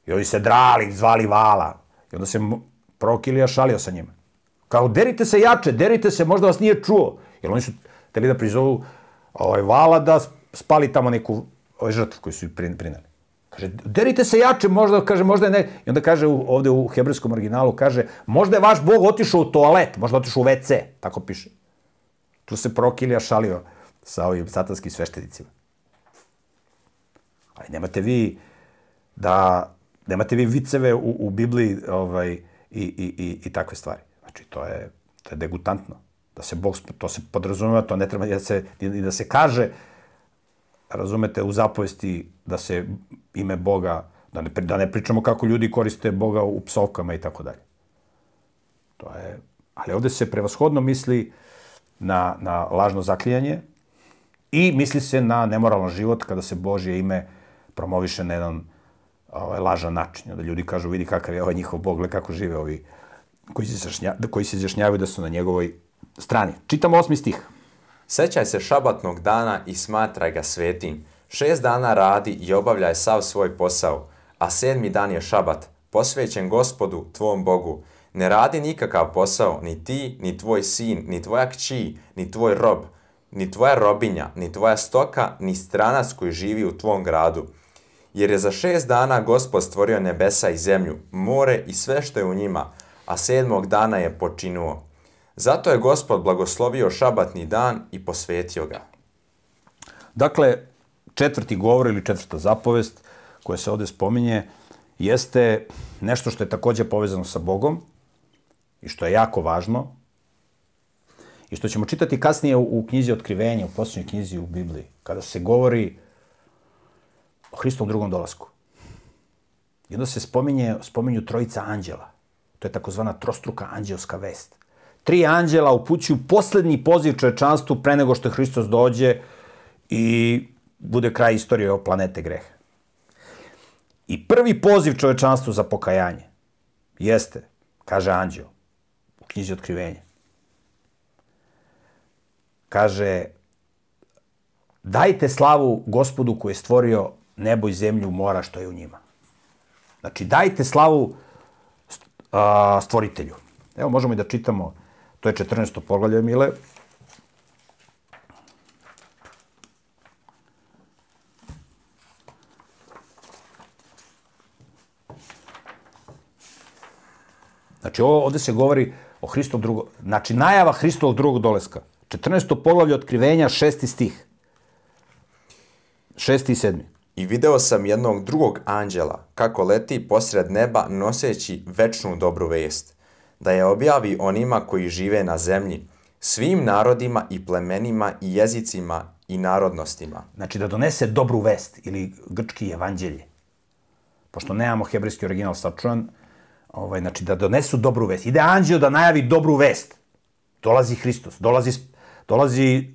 [SPEAKER 2] I ovi se drali, zvali vala. I onda se prorok Ilija šalio sa njima. Kao, derite se jače, derite se, možda vas nije čuo. Jer oni su teli da prizovu ovaj, vala da spali tamo neku žrtvu koju su prinali. Kaže, derite se jače, možda, kaže, možda je ne... I onda kaže ovde u hebrejskom originalu, kaže, možda je vaš Bog otišao u toalet, možda otišao u WC, tako piše. Tu se prorok Ilija šalio sa ovim satanskim sveštenicima. Ali nemate vi da nemate vi viceve u, u Bibliji ovaj, i, i, i, i takve stvari. Znači, to je, to je degutantno. Da se Bog, to se podrazumeva, to ne treba da se, da se kaže, razumete, u zapovesti da se ime Boga, da ne, da ne pričamo kako ljudi koriste Boga u psovkama i tako dalje. To je, ali ovde se prevashodno misli na, na lažno zaklijanje i misli se na nemoralan život kada se Božje ime promoviše na jedan ovaj, lažan način. Da ljudi kažu, vidi kakav je ovaj njihov bog, gle kako žive ovi koji se, koji se izjašnjavaju da su na njegovoj strani. Čitamo osmi stih.
[SPEAKER 1] Sećaj se šabatnog dana i smatraj ga svetim. Šest dana radi i obavljaj sav svoj posao, a sedmi dan je šabat, posvećen gospodu, tvom Bogu. Ne radi nikakav posao, ni ti, ni tvoj sin, ni tvoja kći, ni tvoj rob, ni tvoja robinja, ni tvoja stoka, ni stranac koji živi u tvom gradu. Jer je za šest dana gospod stvorio nebesa i zemlju, more i sve što je u njima, a sedmog dana je počinuo. Zato je gospod blagoslovio šabatni dan i posvetio ga.
[SPEAKER 2] Dakle, četvrti govor ili četvrta zapovest koja se ovde spominje jeste nešto što je takođe povezano sa Bogom i što je jako važno i što ćemo čitati kasnije u, knjizi Otkrivenja, u posljednjoj knjizi u Bibliji, kada se govori o Hristovom drugom dolasku. I onda se spominje, spominju trojica anđela. To je takozvana trostruka anđelska vest. Tri anđela upućuju poslednji poziv čovečanstvu pre nego što Hristos dođe i bude kraj istorije o planete greha. I prvi poziv čovečanstvu za pokajanje jeste, kaže anđeo u knjizi otkrivenja, kaže dajte slavu gospodu koji je stvorio nebo i zemlju, mora što je u njima. Znači, dajte slavu stvoritelju. Evo, možemo i da čitamo, to je 14. poglavlje Mile. Znači, ovo, ovde se govori o Hristov drugo, znači najava Hristovog drugog doleska. 14. poglavlje otkrivenja, šesti stih. Šesti i sedmi.
[SPEAKER 1] I video sam jednog drugog anđela kako leti posred neba noseći večnu dobru vest, da je objavi onima koji žive na zemlji, svim narodima i plemenima i jezicima i narodnostima.
[SPEAKER 2] Znači da donese dobru vest ili grčki evanđelje. Pošto nemamo hebrejski original sačuvan, ovaj, znači da donesu dobru vest. Ide anđeo da najavi dobru vest. Dolazi Hristos, dolazi, dolazi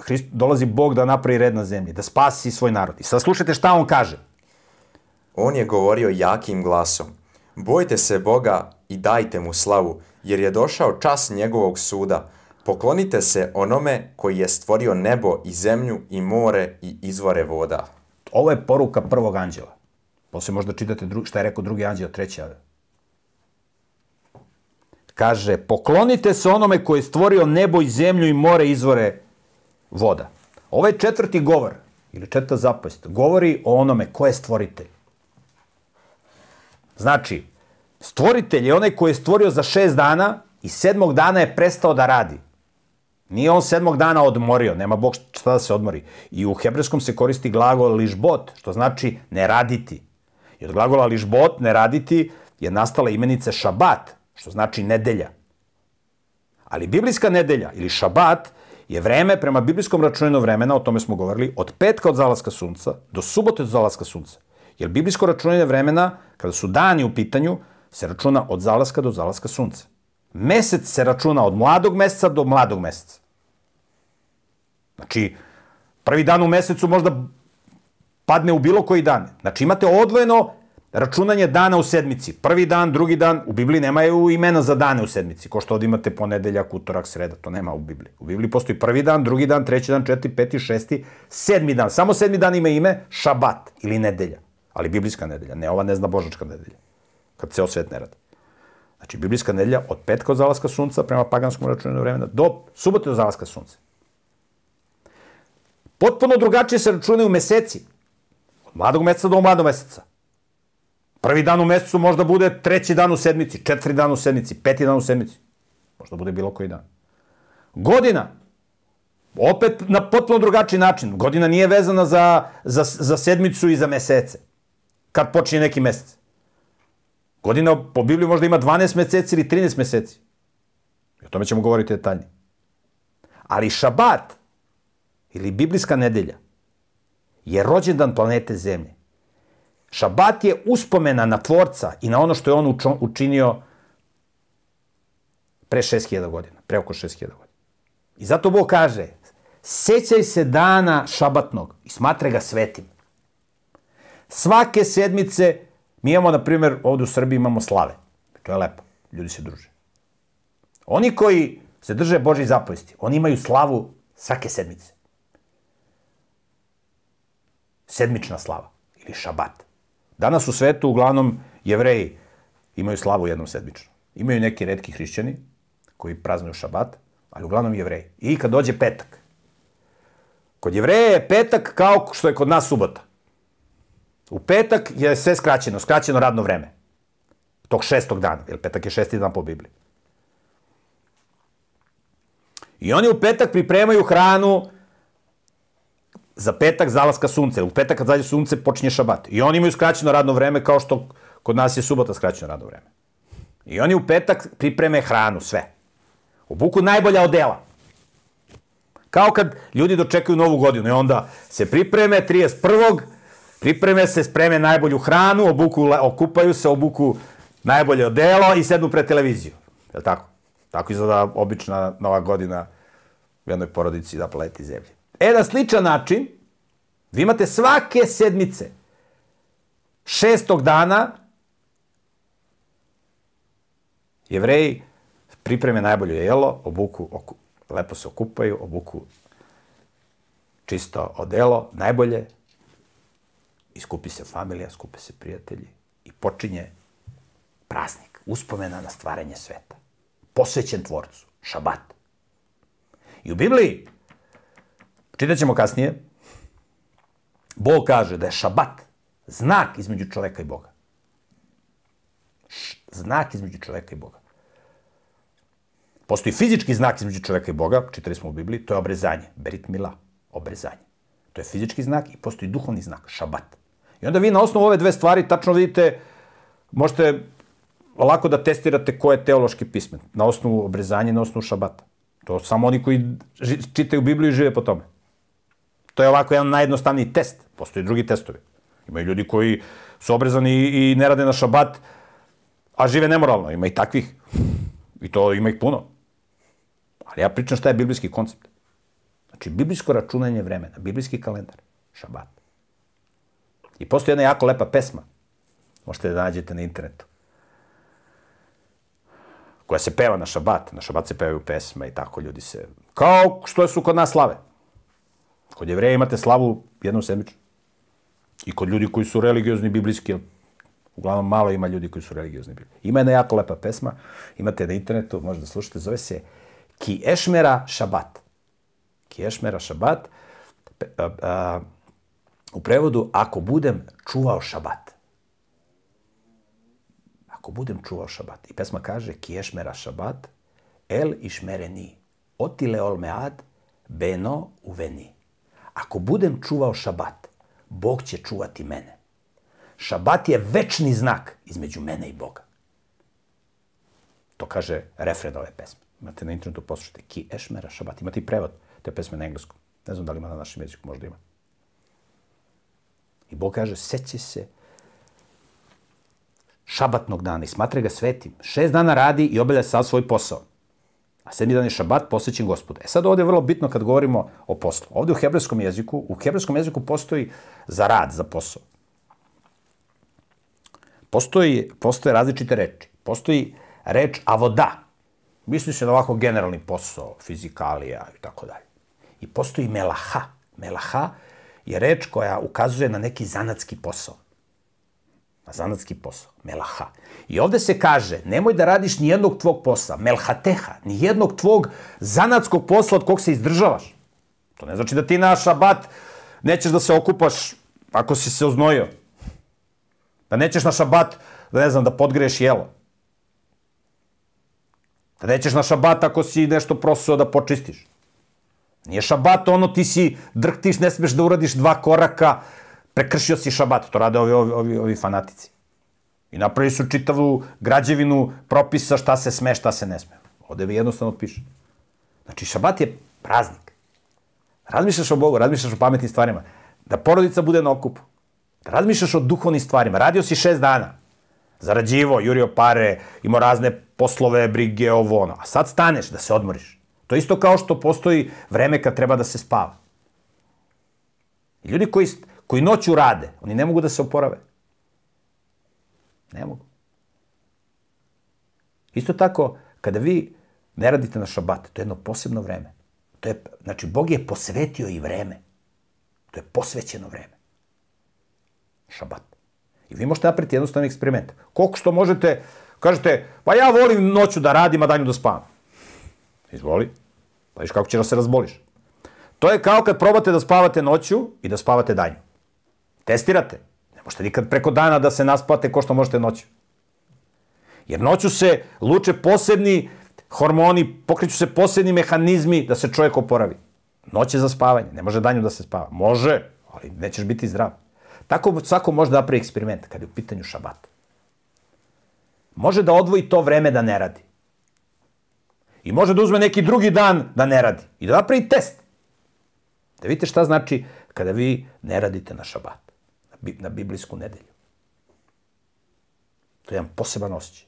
[SPEAKER 2] Hrist, dolazi Bog da napravi red na zemlji, da spasi svoj narod. I sad slušajte šta on kaže.
[SPEAKER 1] On je govorio jakim glasom. Bojte se Boga i dajte mu slavu, jer je došao čas njegovog suda. Poklonite se onome koji je stvorio nebo i zemlju i more i izvore voda.
[SPEAKER 2] Ovo je poruka prvog anđela. Posle možda čitate dru, šta je rekao drugi anđel, treći anđel. Kaže, poklonite se onome koji je stvorio nebo i zemlju i more i izvore voda. Ovaj četvrti govor, ili četvrta zapovest, govori o onome ko je stvoritelj. Znači, stvoritelj je onaj koji je stvorio za šest dana i sedmog dana je prestao da radi. Nije on sedmog dana odmorio, nema Bog šta da se odmori. I u hebrejskom se koristi glagol lišbot, što znači ne raditi. I od glagola lišbot, ne raditi, je nastala imenica šabat, što znači nedelja. Ali biblijska nedelja ili šabat je vreme prema biblijskom računanju vremena, o tome smo govorili, od petka od zalaska sunca do subote od zalaska sunca. Jer biblijsko računanje vremena, kada su dani u pitanju, se računa od zalaska do zalaska sunca. Mesec se računa od mladog meseca do mladog meseca. Znači, prvi dan u mesecu možda padne u bilo koji dan. Znači, imate odvojeno računanje dana u sedmici. Prvi dan, drugi dan, u Bibliji nemaju imena za dane u sedmici, ko što ovdje imate ponedeljak, utorak, sreda, to nema u Bibliji. U Bibliji postoji prvi dan, drugi dan, treći dan, četiri, peti, šesti, sedmi dan. Samo sedmi dan ima ime šabat ili nedelja, ali biblijska nedelja, ne ova ne zna božačka nedelja, kad ceo svet ne radi. Znači, biblijska nedelja od petka od zalaska sunca prema paganskom računanju vremena do subote do zalaska sunca. Potpuno drugačije se računaju meseci. Od mladog meseca do mladog meseca. Prvi dan u mesecu možda bude treći dan u sedmici, četiri dan u sedmici, peti dan u sedmici. Možda bude bilo koji dan. Godina. Opet na potpuno drugačiji način. Godina nije vezana za, za, za sedmicu i za mesece. Kad počinje neki mesec. Godina po Bibliji možda ima 12 meseci ili 13 meseci. I o tome ćemo govoriti detaljnije. Ali šabat ili biblijska nedelja je rođendan planete Zemlje. Šabat je uspomena na tvorca i na ono što je on učinio pre 6000 godina, pre oko 6000 godina. I zato Bog kaže, sećaj se dana šabatnog i smatre ga svetim. Svake sedmice mi imamo, na primjer, ovde u Srbiji imamo slave. To je lepo. Ljudi se druže. Oni koji se drže Božih zapovesti, oni imaju slavu svake sedmice. Sedmična slava ili šabat. Danas u svetu uglavnom jevreji imaju slavu jednom sedmično. Imaju neki redki hrišćani koji praznuju šabat, ali uglavnom jevreji. I kad dođe petak. Kod jevreja je petak kao što je kod nas subota. U petak je sve skraćeno, skraćeno radno vreme. Tog šestog dana, jer petak je šesti dan po Bibliji. I oni u petak pripremaju hranu za petak zalaska sunce. U petak kad zađe sunce počinje šabat. I oni imaju skraćeno radno vreme kao što kod nas je subota skraćeno radno vreme. I oni u petak pripreme hranu, sve. Obuku najbolja odela. Kao kad ljudi dočekaju novu godinu i onda se pripreme 31. Pripreme se, spreme najbolju hranu, obuku, okupaju se, obuku najbolje odelo i sednu pred televiziju. Je li tako? Tako izgleda obična nova godina u jednoj porodici da pleti zemlje. E, na sličan način, vi imate svake sedmice, šestog dana, jevreji pripreme najbolje jelo, obuku, oku, lepo se okupaju, obuku čisto odelo, najbolje, iskupi se familija, skupe se prijatelji i počinje praznik, uspomena na stvaranje sveta. Posvećen tvorcu, šabat. I u Bibliji, čitat ćemo kasnije, Bog kaže da je šabat znak između čoveka i Boga. Znak između čoveka i Boga. Postoji fizički znak između čoveka i Boga, čitali smo u Bibliji, to je obrezanje, berit mila, obrezanje. To je fizički znak i postoji duhovni znak, šabat. I onda vi na osnovu ove dve stvari tačno vidite, možete lako da testirate ko je teološki pismen. Na osnovu obrezanja na osnovu šabata. To samo oni koji čitaju Bibliju i žive po tome. To je ovako jedan najjednostavniji test. Postoji drugi testovi. Imaju ljudi koji su obrezani i ne rade na šabat, a žive nemoralno. Ima i takvih. I to ima ih puno. Ali ja pričam šta je biblijski koncept. Znači, biblijsko računanje vremena, biblijski kalendar, šabat. I postoji jedna jako lepa pesma, možete da nađete na internetu, koja se peva na šabat. Na šabat se pevaju pesme i tako ljudi se... Kao što su kod nas slave. Kod jevreja imate slavu jednom sedmično. I kod ljudi koji su religiozni, biblijski, uglavnom malo ima ljudi koji su religiozni. Ima jedna jako lepa pesma, imate na internetu, možete da slušate, zove se Ki Ešmera Šabat. Ki Ešmera Šabat. A, a, u prevodu, ako budem čuvao šabat. Ako budem čuvao šabat. I pesma kaže, Ki Ešmera Šabat, El išmereni, otile ol mead, beno uveni. Ako budem čuvao šabat, Bog će čuvati mene. Šabat je večni znak između mene i Boga. To kaže refren ove pesme. Imate na internetu, poslušajte. Ki Ešmera Šabat. Imate i prevod te pesme na engleskom. Ne znam da li ima na našem jeziku, možda ima. I Bog kaže, seće se šabatnog dana i smatra ga svetim. Šest dana radi i obavlja sav svoj posao. A sedmi dan je šabat posvećen gospodu. E sad ovde je vrlo bitno kad govorimo o poslu. Ovde u hebrejskom jeziku, u hebrejskom jeziku postoji za rad, za posao. Postoji, postoje različite reči. Postoji reč avoda, Misli se na ovako generalni posao, fizikalija i tako dalje. I postoji melaha. Melaha je reč koja ukazuje na neki zanatski posao. Na zanatski posao. Melaha. I ovde se kaže, nemoj da radiš ni jednog tvog posla, melhateha, ni jednog tvog zanatskog posla od kog se izdržavaš. To ne znači da ti na šabat nećeš da se okupaš ako si se oznojio. Da nećeš na šabat, da ne znam, da podgreješ jelo. Da nećeš na šabat ako si nešto prosuo da počistiš. Nije šabat ono ti si drhtiš, ne smeš da uradiš dva koraka, prekršio si šabat. To rade ovi, ovi, ovi, ovi fanatici. I napravi su čitavu građevinu propisa šta se sme, šta se ne sme. Ovde vi jednostavno piše. Znači, šabat je praznik. Razmišljaš o Bogu, razmišljaš o pametnim stvarima. Da porodica bude na okupu. Da razmišljaš o duhovnim stvarima. Radio si šest dana. Zarađivo, jurio pare, imao razne poslove, brige, ovo, ono. A sad staneš da se odmoriš. To isto kao što postoji vreme kad treba da se spava. Ljudi koji, koji noću rade, oni ne mogu da se oporave. Ne mogu. Isto tako, kada vi ne radite na šabat, to je jedno posebno vreme. To je, znači, Bog je posvetio i vreme. To je posvećeno vreme. Šabat. I vi možete napraviti jednostavni eksperiment. Koliko što možete, kažete, pa ja volim noću da radim, a danju da spavam. Izvoli. Pa viš kako će da se razboliš. To je kao kad probate da spavate noću i da spavate danju. Testirate. Ne možete nikad preko dana da se naspate ko što možete noću. Jer noću se luče posebni hormoni, pokreću se posebni mehanizmi da se čovjek oporavi. Noć je za spavanje, ne može danju da se spava. Može, ali nećeš biti zdrav. Tako svako može da napravi eksperiment kada je u pitanju šabat. Može da odvoji to vreme da ne radi. I može da uzme neki drugi dan da ne radi. I da napravi test. Da vidite šta znači kada vi ne radite na šabat. Na biblijsku nedelju. To je jedan poseban osjećaj.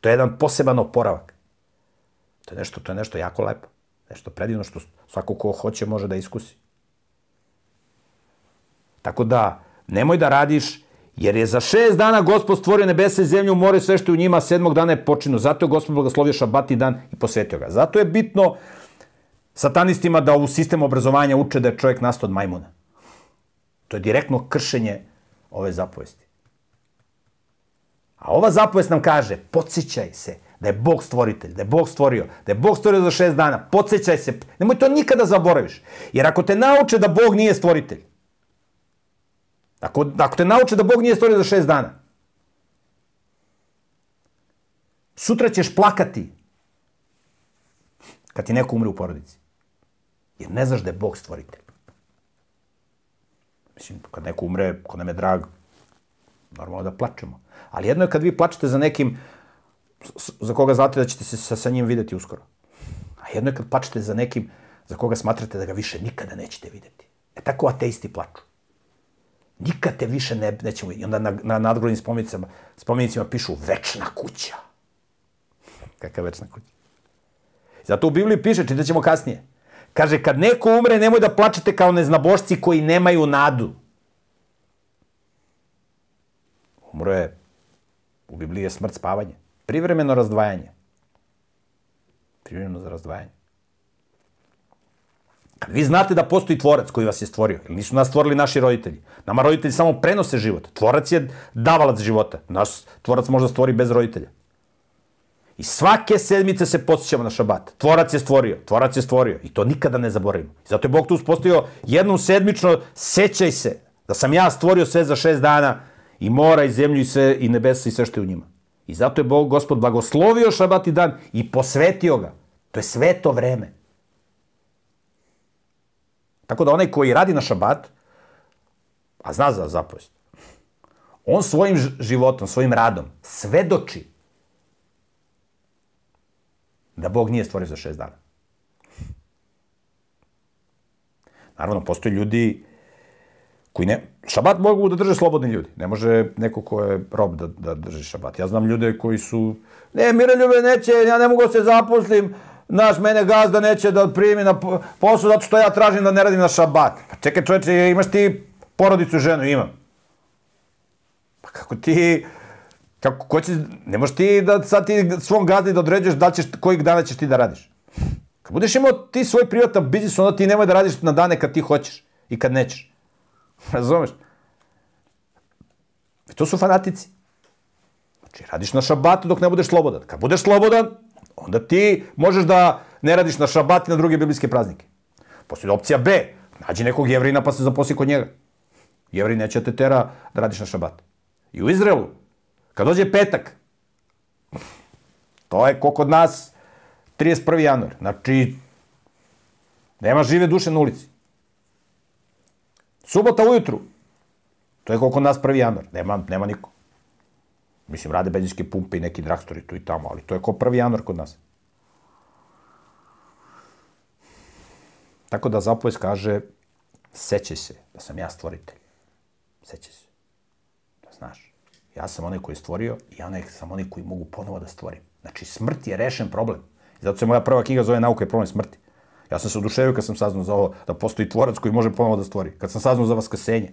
[SPEAKER 2] To je jedan poseban oporavak. To je nešto, to je nešto jako lepo. Nešto predivno što svako ko hoće može da iskusi. Tako da, nemoj da radiš, jer je za šest dana gospod stvorio nebese i zemlju, more, sve što je u njima, sedmog dana je počinu. Zato je gospod blagoslovio šabati dan i posvetio ga. Zato je bitno satanistima da u sistemu obrazovanja uče da je čovjek nastao od majmuna. To je direktno kršenje ove zapovesti. A ova zapovest nam kaže, podsjećaj se da je Bog stvoritelj, da je Bog stvorio, da je Bog stvorio za šest dana, podsjećaj se, nemoj to nikada zaboraviš. Jer ako te nauče da Bog nije stvoritelj, ako, ako te nauče da Bog nije stvorio za šest dana, sutra ćeš plakati kad ti neko umre u porodici. Jer ne znaš da je Bog stvoritelj. Mislim, kad neko umre, ko nam je drag, normalno da plačemo. Ali jedno je kad vi plačete za nekim za koga znate da ćete se sa, sa njim videti uskoro. A jedno je kad plačete za nekim za koga smatrate da ga više nikada nećete videti. E tako ateisti plaču. Nikad te više ne, nećemo I onda na, na nadgrodnim spomenicama, spomenicima pišu večna kuća. Kakva večna kuća? Zato u Bibliji piše, čitat ćemo kasnije. Kaže, kad neko umre, nemoj da plačete kao neznabošci koji nemaju nadu. Umro je, u Bibliji je smrt spavanje. Privremeno razdvajanje. Privremeno razdvajanje. Kad vi znate da postoji tvorac koji vas je stvorio, jer nisu nas stvorili naši roditelji. Nama roditelji samo prenose život. Tvorac je davalac života. Naš tvorac možda stvori bez roditelja. I svake sedmice se posjećamo na šabat. Tvorac je stvorio, tvorac je stvorio. I to nikada ne zaboravimo. Zato je Bog tu uspostavio jednom sedmično, sećaj se da sam ja stvorio sve za šest dana i mora i zemlju i sve i nebesa i sve što je u njima. I zato je Bog, gospod, blagoslovio šabati dan i posvetio ga. To je sveto vreme. Tako da onaj koji radi na šabat, a zna za zapovest, on svojim životom, svojim radom svedoči da Bog nije stvorio za šest dana. Naravno, postoje ljudi koji ne... Šabat mogu da drže slobodni ljudi. Ne može neko ko je rob da, da drži šabat. Ja znam ljude koji su... Ne, Miroljube, neće, ja ne mogu da se zaposlim, naš, mene gazda neće da primi na posao zato što ja tražim da ne radim na šabat. Pa čekaj čoveče, imaš ti porodicu ženu? Imam. Pa kako ti... Kako, ko će, ne možeš ti da sad ti svom gazdi da određuješ da ćeš, kojih dana ćeš ti da radiš. Kad budeš imao ti svoj privatan biznis, onda ti nemoj da radiš na dane kad ti hoćeš i kad nećeš. Razumeš? I to su fanatici. Znači, radiš na šabatu dok ne budeš slobodan. Kad budeš slobodan, onda ti možeš da ne radiš na šabat i na druge biblijske praznike. Postoji opcija B. Nađi nekog jevrina pa se zaposli kod njega. Jevrin neće te tera da radiš na šabat. I u Izraelu, kad dođe petak, to je ko kod nas 31. januar. Znači, nema žive duše na ulici. Subota ujutru. To je koliko nas prvi januar. Nema, nema niko. Mislim, rade benzinske pumpe i neki dragstori tu i tamo, ali to je ko prvi januar kod nas. Tako da zapovest kaže, sećaj se da sam ja stvoritelj. Sećaj se. Da znaš. Ja sam onaj koji je stvorio i ja sam onaj koji mogu ponovo da stvorim. Znači, smrt je rešen problem. I zato se moja prva knjiga zove Nauka i problem smrti. Ja sam se oduševio kad sam saznao za ovo, da postoji tvorac koji može ponovo da stvori. Kad sam saznao za vaskrsenje.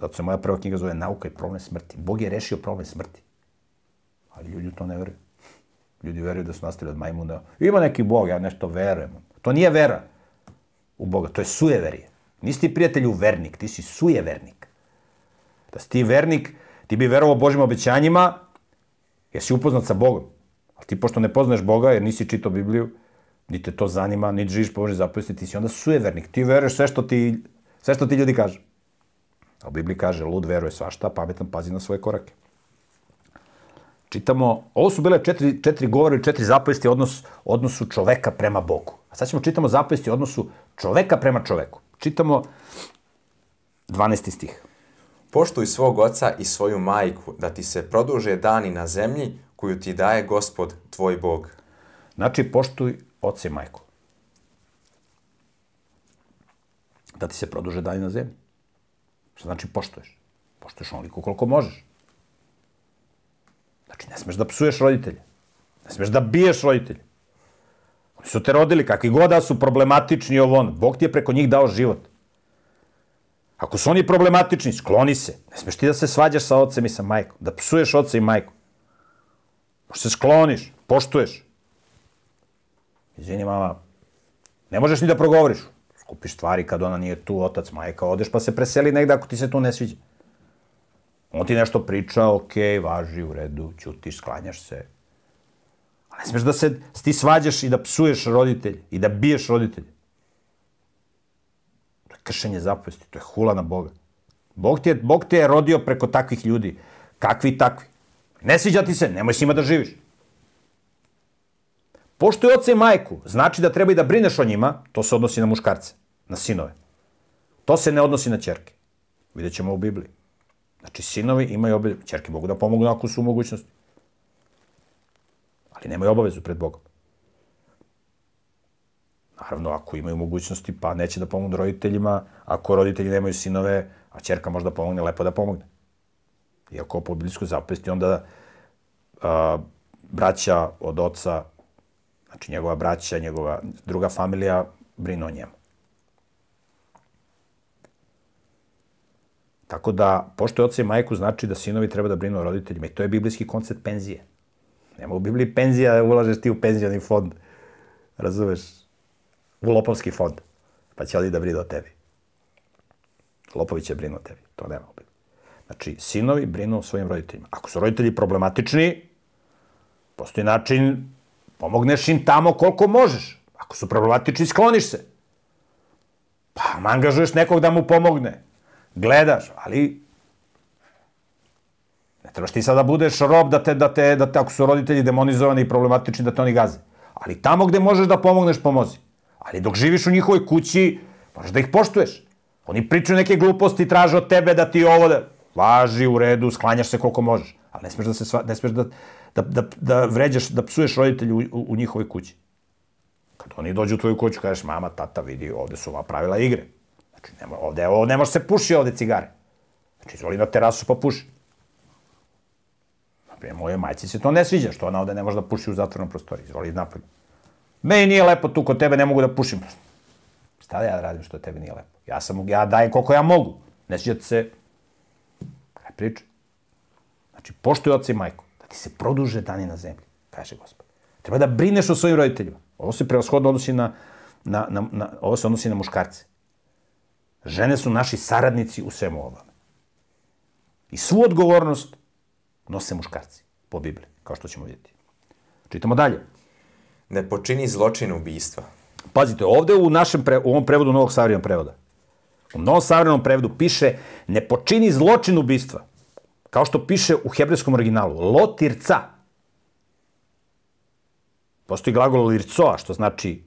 [SPEAKER 2] Zato se moja prva knjiga zove Nauka i problem smrti. Bog je rešio problem smrti. Ali ljudi to ne veruju. Ljudi veruju da su nastali od majmuna. Ima neki Bog, ja nešto verujem. To nije vera u Boga, to je sujeverije. Nisi ti prijatelju vernik, ti si sujevernik. Da si ti vernik, ti bi verovao Božim obećanjima, jer si upoznat sa Bogom. Ali ti, pošto ne poznaješ Boga, jer nisi čitao Bibliju, ni te to zanima, ni živiš po Božoj zapovesti, ti si onda sujevernik. Ti veruješ sve što ti, sve što ti ljudi kažu. A u Bibliji kaže, lud veruje svašta, pametan pazi na svoje korake. Čitamo, ovo su bile četiri, četiri govore, četiri zapovesti odnos, odnosu čoveka prema Bogu. A sad ćemo čitamo zapovesti odnosu čoveka prema čoveku. Čitamo 12. stih.
[SPEAKER 1] Poštuj svog oca i svoju majku, da ti se produže dani na zemlji koju ti daje gospod, tvoj Bog.
[SPEAKER 2] Znači, poštuj oca i majku. Da ti se produže dani na zemlji. Što znači poštuješ? Poštuješ onoliko koliko možeš. Znači, ne smeš da psuješ roditelje. Ne smeš da biješ roditelje. Oni su te rodili, kakvi god da su problematični ovo on. Bog ti je preko njih dao život. Ako su oni problematični, skloni se. Ne smeš ti da se svađaš sa ocem i sa majkom. Da psuješ oca i majku. Možeš se skloniš, poštuješ. Izvini, mama, ne možeš ni da progovoriš. Skupiš stvari kad ona nije tu, otac, majka, odeš pa se preseli negde ako ti se tu ne sviđa. On ti nešto priča, ok, važi, u redu, ćutiš, sklanjaš se. A ne smeš da se ti svađaš i da psuješ roditelje i da biješ roditelje. To je kršenje zapovesti, to je hula na Boga. Bog ti je, Bog te je rodio preko takvih ljudi. Kakvi takvi. Ne sviđa ti se, nemoj s njima da živiš. Poštuj oca i majku, znači da treba i da brineš o njima, to se odnosi na muškarce, na sinove. To se ne odnosi na čerke. Vidjet ćemo u Bibliji. Znači, sinovi imaju obavezu, čerke mogu da pomognu ako su u mogućnosti. Ali nemaju obavezu pred Bogom. Naravno, ako imaju mogućnosti, pa neće da pomognu roditeljima, ako roditelji nemaju sinove, a čerka možda pomogne, lepo da pomogne. Iako po biblijskoj zapesti onda a, braća od oca, znači njegova braća, njegova druga familija, brinu o njemu. Tako da, pošto je oca i majku, znači da sinovi treba da brinu o roditeljima. I to je biblijski koncept penzije. Nema u Bibliji penzija, ulažeš ti u penzioni fond. Razumeš? U lopovski fond. Pa će oni da brinu o tebi. Lopovi će brinu o tebi. To nema u Bibliji. Znači, sinovi brinu o svojim roditeljima. Ako su roditelji problematični, postoji način, pomogneš im tamo koliko možeš. Ako su problematični, skloniš se. Pa, angažuješ nekog da mu pomogne gledaš, ali ne trebaš ti sada da budeš rob da te, da te, da te, ako su roditelji demonizovani i problematični, da te oni gaze. Ali tamo gde možeš da pomogneš, pomozi. Ali dok živiš u njihovoj kući, moraš da ih poštuješ. Oni pričaju neke gluposti, traže od tebe da ti ovo da... Važi, u redu, sklanjaš se koliko možeš. Ali ne smeš da, se sva, ne smeš da, da, da, da vređaš, da psuješ roditelju u, u, njihovoj kući. Kad oni dođu u tvoju kuću, kažeš, mama, tata, vidi, ovde su ova pravila igre. Znači, nema, ovde, ovo, ne može se puši ovde cigare. Znači, izvoli na terasu pa puši. Naprimjer, moje majci se to ne sviđa, što ona ovde ne može da puši u zatvornom prostoru. Izvoli napolje. Meni nije lepo tu kod tebe, ne mogu da pušim. Šta da ja radim što tebe nije lepo? Ja sam, ja dajem koliko ja mogu. Ne sviđa se, kaj priča? Znači, poštuj oca i majku, da ti se produže dani na zemlji, kaže gospod. Treba da brineš o svojim roditeljima. Ovo se prevashodno odnosi na, na, na, na, ovo se odnosi na muškarce. Žene su naši saradnici u svemu ovome. I svu odgovornost nose muškarci, po Bibliji, kao što ćemo vidjeti. Čitamo dalje.
[SPEAKER 1] Ne počini zločin ubistva.
[SPEAKER 2] Pazite, ovde u našem pre, u ovom prevodu Novog savremenog prevoda, u Novom savremenom prevodu piše ne počini zločin ubistva. Kao što piše u hebrejskom originalu. Lotirca. Postoji glagol lircoa, što znači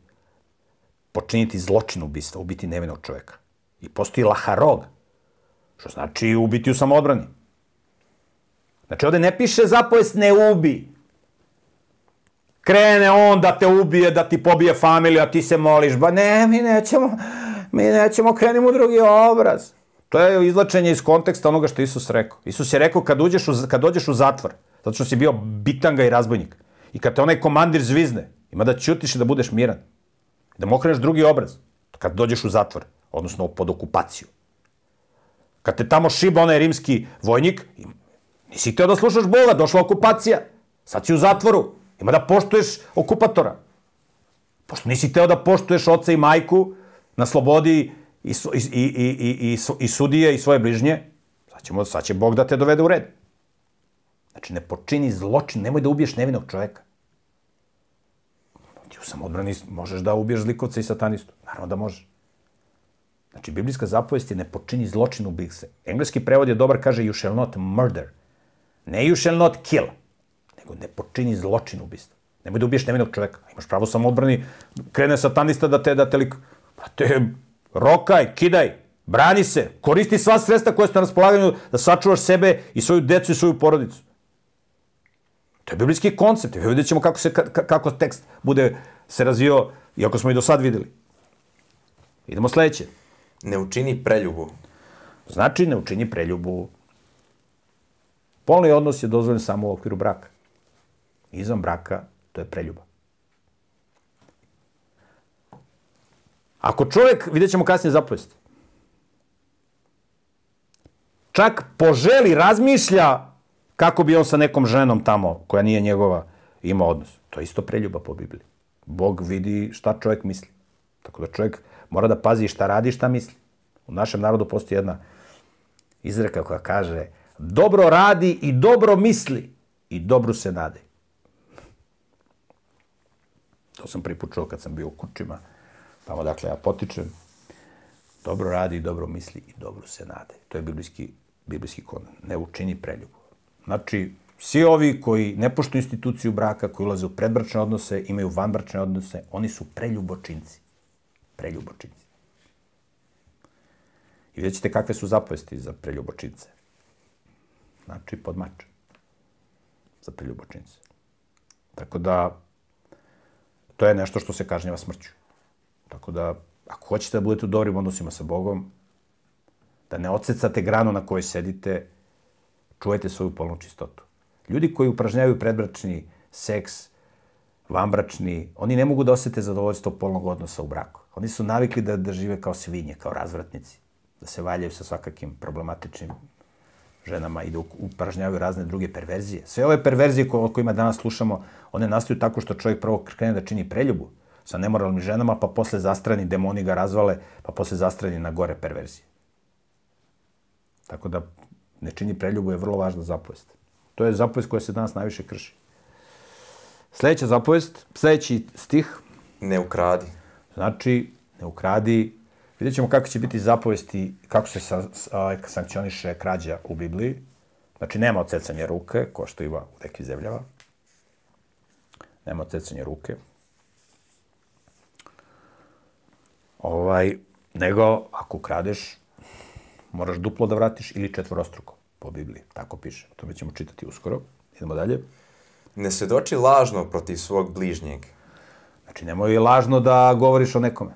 [SPEAKER 2] počiniti zločin ubistva, ubiti nevinog čoveka. I postoji laharog, što znači ubiti u samoodbrani. Znači, ovde ne piše zapovest ne ubi. Krene on da te ubije, da ti pobije familiju, a ti se moliš. Ba ne, mi nećemo, mi nećemo, krenimo u drugi obraz. To je izlačenje iz konteksta onoga što Isus rekao. Isus je rekao kad, uđeš u, kad dođeš u zatvor, zato što si bio bitanga i razbojnik, i kad te onaj komandir zvizne, ima da ćutiš i da budeš miran. Da mu okreneš drugi obraz. Kad dođeš u zatvor odnosno pod okupaciju. Kad te tamo šiba onaj rimski vojnik, nisi hteo da slušaš Boga, došla okupacija. Sad si u zatvoru. Ima da poštuješ okupatora. Pošto nisi hteo da poštuješ oca i majku na slobodi i, i, i, i, i, i, sudije i svoje bližnje, sad, ćemo, sad će Bog da te dovede u red. Znači, ne počini zločin, nemoj da ubiješ nevinog čoveka. Ti u samodbrani možeš da ubiješ zlikovca i satanistu. Naravno da možeš. Znači, biblijska zapovest je ne počini zločin u se. Engleski prevod je dobar, kaže you shall not murder. Ne you shall not kill, nego ne počini zločin ubistva. Nemoj da ubiješ nevinog čoveka. Imaš pravo samodbrani, krene satanista da te, da te lik... te rokaj, kidaj, brani se, koristi sva sredstva koje ste na raspolaganju da sačuvaš sebe i svoju decu i svoju porodicu. To je biblijski koncept. Vidjet ćemo kako, se, kako tekst bude se razvio, iako smo i do sad videli. Idemo sledeće.
[SPEAKER 1] Ne učini preljubu.
[SPEAKER 2] Znači, ne učini preljubu. Polni odnos je dozvoljen samo u okviru braka. Izvan braka, to je preljuba. Ako čovjek, vidjet ćemo kasnije zapovesti, čak poželi, razmišlja kako bi on sa nekom ženom tamo, koja nije njegova, imao odnos. To je isto preljuba po Bibliji. Bog vidi šta čovjek misli. Tako da čovjek mora da pazi šta radi šta misli. U našem narodu postoji jedna izreka koja kaže dobro radi i dobro misli i dobro se nade. To sam pripučao kad sam bio u kućima tamo dakle ja potičem, dobro radi dobro misli i dobro se nade. To je biblijski, biblijski kon. Ne učini preljubu. Znači, svi ovi koji ne poštuju instituciju braka, koji ulaze u predbračne odnose, imaju vanbračne odnose, oni su preljubočinci. Preljubočinci. I vidjet ćete kakve su zapovesti za preljubočince. Znači, podmač. Za preljubočince. Tako da, to je nešto što se kažnjava smrću. Tako da, ako hoćete da budete u dobrim odnosima sa Bogom, da ne odsecate granu na kojoj sedite, čuvajte svoju polnu čistotu. Ljudi koji upražnjavaju predbračni seks, vanbračni, oni ne mogu da osete zadovoljstvo polnog odnosa u braku. Oni su navikli da, da žive kao svinje, kao razvratnici, da se valjaju sa svakakim problematičnim ženama i da upražnjavaju razne druge perverzije. Sve ove perverzije o kojima danas slušamo, one nastaju tako što čovjek prvo krene da čini preljubu, sa nemoralnim ženama, pa posle zastrani, demoni ga razvale, pa posle zastrani na gore perverzije. Tako da ne čini preljubu je vrlo važna zapovest. To je zapovest koja se danas najviše krši. Sledeća zapovest, sledeći stih.
[SPEAKER 1] Ne ukradi.
[SPEAKER 2] Znači, ne ukradi. Vidjet ćemo kako će biti zapovesti, kako se sa, sa, sankcioniše krađa u Bibliji. Znači, nema odsecanja ruke, ko što ima u nekim zemljava. Nema odsecanja ruke. Ovaj, nego, ako ukradeš, moraš duplo da vratiš ili četvorostruko po Bibliji. Tako piše. To mi ćemo čitati uskoro. Idemo dalje.
[SPEAKER 1] Ne svedoči lažno protiv svog bližnjeg.
[SPEAKER 2] Znači, nemoj lažno da govoriš o nekome.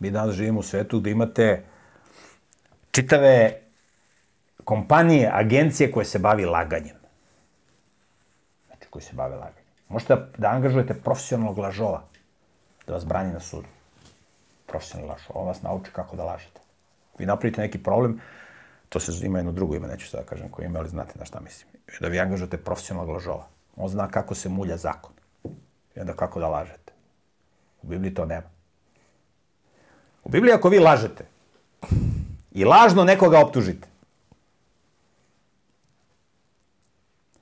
[SPEAKER 2] Mi danas živimo u svetu gde imate čitave kompanije, agencije koje se bavi laganjem. Znači, koji se bave laganjem. Možete da, da angažujete profesionalnog lažova da vas brani na sudu profesionalni laž. On vas nauči kako da lažete. Vi napravite neki problem, to se ima jedno drugo ime, neću sada da kažem koje ime, ali znate na šta mislim. Da vi angažujete profesionalnog lažova. On zna kako se mulja zakon. I onda kako da lažete. U Bibliji to nema. U Bibliji ako vi lažete i lažno nekoga optužite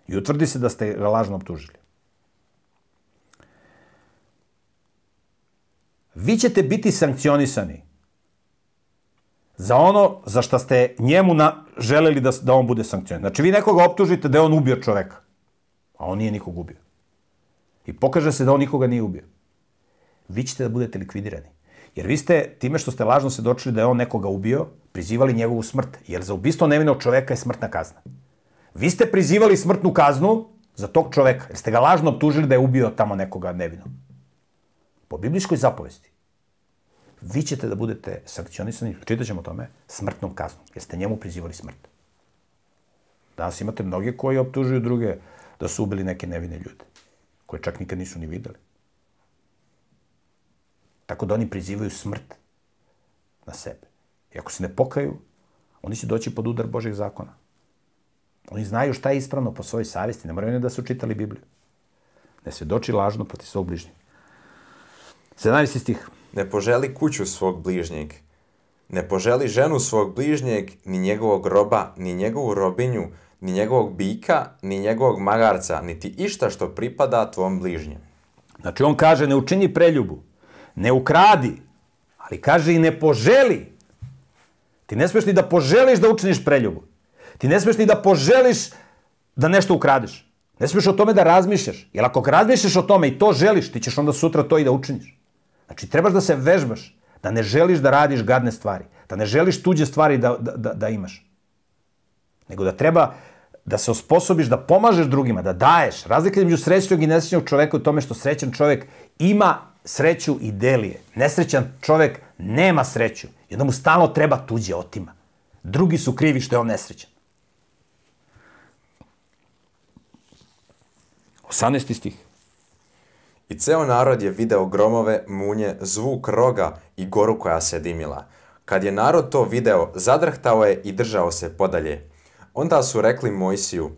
[SPEAKER 2] i utvrdi se da ste ga lažno optužili, vi ćete biti sankcionisani za ono za što ste njemu na, želeli da, da on bude sankcionisan. Znači, vi nekoga optužite da je on ubio čoveka, a on nije nikog ubio. I pokaže se da on nikoga nije ubio. Vi ćete da budete likvidirani. Jer vi ste, time što ste lažno se dočili da je on nekoga ubio, prizivali njegovu smrt. Jer za ubistvo nevinog čoveka je smrtna kazna. Vi ste prizivali smrtnu kaznu za tog čoveka, jer ste ga lažno optužili da je ubio tamo nekoga nevinog po biblijskoj zapovesti, vi ćete da budete sankcionisani, čitat ćemo o tome, smrtnom kaznom, jer ste njemu prizivali smrt. Danas imate mnoge koji optužuju druge da su ubili neke nevine ljude, koje čak nikad nisu ni videli. Tako da oni prizivaju smrt na sebe. I ako se ne pokaju, oni će doći pod udar Božih zakona. Oni znaju šta je ispravno po svojoj savesti, ne moraju oni da su čitali Bibliju. Ne svedoči lažno protiv svog bližnjeg. 17. stih.
[SPEAKER 1] Ne poželi kuću svog bližnjeg, ne poželi ženu svog bližnjeg, ni njegovog roba, ni njegovu robinju, ni njegovog bika, ni njegovog magarca, niti išta što pripada tvom bližnjem.
[SPEAKER 2] Znači on kaže ne učini preljubu, ne ukradi, ali kaže i ne poželi. Ti ne smeš ni da poželiš da učiniš preljubu. Ti ne smeš ni da poželiš da nešto ukradiš. Ne smeš o tome da razmišljaš. Jer ako razmišljaš o tome i to želiš, ti ćeš onda sutra to i da učiniš. Znači, trebaš da se vežbaš, da ne želiš da radiš gadne stvari, da ne želiš tuđe stvari da, da, da, da imaš. Nego da treba da se osposobiš da pomažeš drugima, da daješ. Razlika između srećnog i nesrećnog čoveka u tome što srećan čovek ima sreću i delije. Nesrećan čovek nema sreću i mu stalno treba tuđe otima. Drugi su krivi što je on nesrećan. 18. stih.
[SPEAKER 1] I ceo narod je video gromove, munje, zvuk roga i goru koja se dimila. Kad je narod to video, zadrhtao je i držao se podalje. Onda su rekli Mojsiju,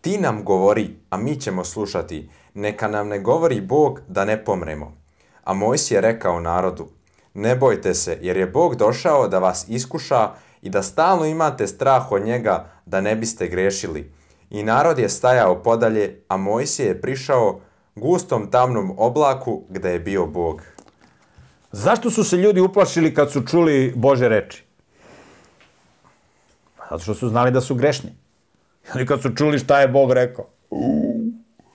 [SPEAKER 1] ti nam govori, a mi ćemo slušati, neka nam ne govori Bog da ne pomremo. A Mojsije je rekao narodu, ne bojte se, jer je Bog došao da vas iskuša i da stalno imate strah od njega da ne biste grešili. I narod je stajao podalje, a Mojsije je prišao gustom tamnom oblaku gde je bio Bog.
[SPEAKER 2] Zašto su se ljudi uplašili kad su čuli Bože reči? Zato što su znali da su grešni. I kad su čuli šta je Bog rekao, "Uuu,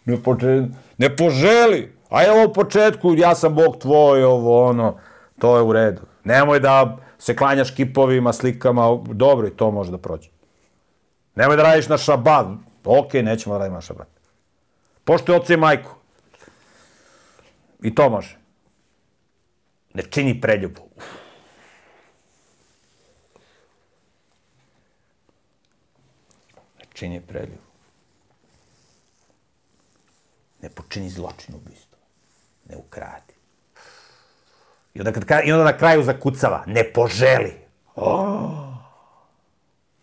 [SPEAKER 2] ne, pože, ne poželi. A evo u početku, ja sam Bog tvoj, ovo, ono, to je u redu. Nemoj da se klanjaš kipovima, slikama, dobro i to može da prođe. Nemoj da radiš na šabat. Ok, nećemo da radimo na šabat. Pošto oca i majku. I to može. Ne čini preljubu. Ne čini preljubu. Ne počini zločin ubistva. Ne ukradi. I onda, kad, ka- I onda na kraju zakucava. Ne poželi. Oh.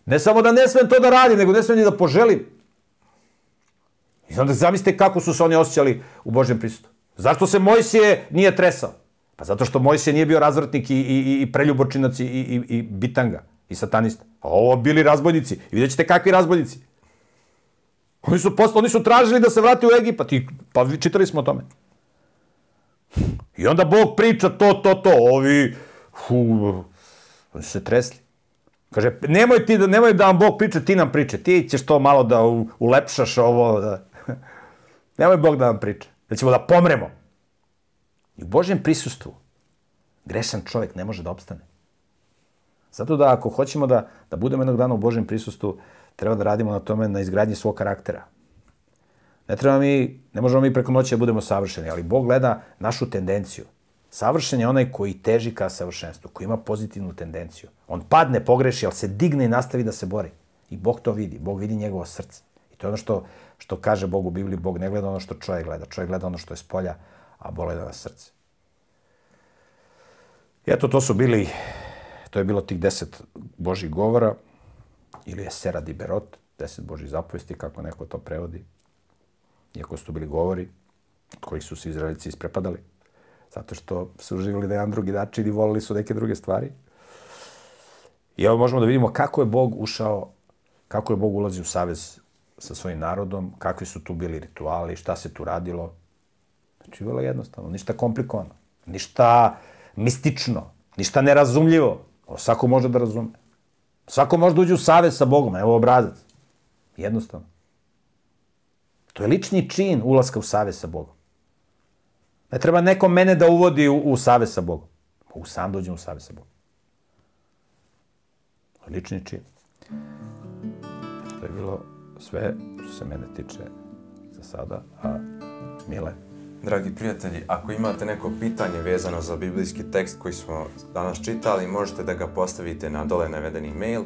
[SPEAKER 2] Ne samo da ne smem to da radim, nego ne smem ni da poželim. I onda zamislite kako su se oni osjećali u Božjem prisutu. Zašto se Mojsije nije tresao? Pa zato što Mojsije nije bio razvratnik i, i, i preljubočinac i, i, i bitanga i satanista. A ovo bili razbojnici. I vidjet ćete kakvi razbojnici. Oni su, posle, oni su tražili da se vrati u Egipat i pa čitali smo o tome. I onda Bog priča to, to, to. Ovi, hu, oni su se tresli. Kaže, nemoj ti da, nemoj da vam Bog priča, ti nam priča. Ti ćeš to malo da ulepšaš ovo. Da. nemoj Bog da nam priča. Da ćemo da pomremo. I u Božjem prisustvu grešan čovjek ne može da opstane. Zato da ako hoćemo da, da budemo jednog dana u Božjem prisustvu, treba da radimo na tome, na izgradnji svog karaktera. Ne treba mi, ne možemo mi preko noći da budemo savršeni, ali Bog gleda našu tendenciju. Savršen je onaj koji teži ka savršenstvu, koji ima pozitivnu tendenciju. On padne, pogreši, ali se digne i nastavi da se bori. I Bog to vidi, Bog vidi njegovo srce. I to je ono što, što kaže Bog u Bibliji, Bog ne gleda ono što čovjek gleda. Čovjek gleda ono što je s polja, a Bog gleda na srce. I eto, to su bili, to je bilo tih deset Božih govora, ili je Sera di Berot, deset Božih zapovesti, kako neko to prevodi. Iako su to bili govori, od kojih su se Izraelici isprepadali, zato što su uživali na jedan drugi način i volili su neke druge stvari. I evo možemo da vidimo kako je Bog ušao, kako je Bog ulazi u savez sa svojim narodom, kakvi su tu bili rituali, šta se tu radilo. Znači, vrlo jednostavno, ništa komplikovano, ništa mistično, ništa nerazumljivo. Ovo svako može da razume. Svako može da uđe u savez sa Bogom, evo obrazac. Jednostavno. To je lični čin ulaska u savez sa Bogom. Ne treba neko mene da uvodi u, u savez sa Bogom. Mogu sam da uđem u savez sa Bogom. To je lični čin. To je bilo sve što se mene tiče za sada. A Mile,
[SPEAKER 1] Dragi prijatelji, ako imate neko pitanje vezano za biblijski tekst koji smo danas čitali, možete da ga postavite na dole navedeni mail.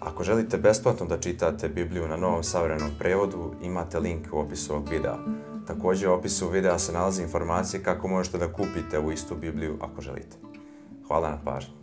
[SPEAKER 1] Ako želite besplatno da čitate Bibliju na novom savremenom prevodu, imate link u opisu ovog videa. Također u opisu videa se nalazi informacije kako možete da kupite u istu Bibliju ako želite. Hvala na pažnji.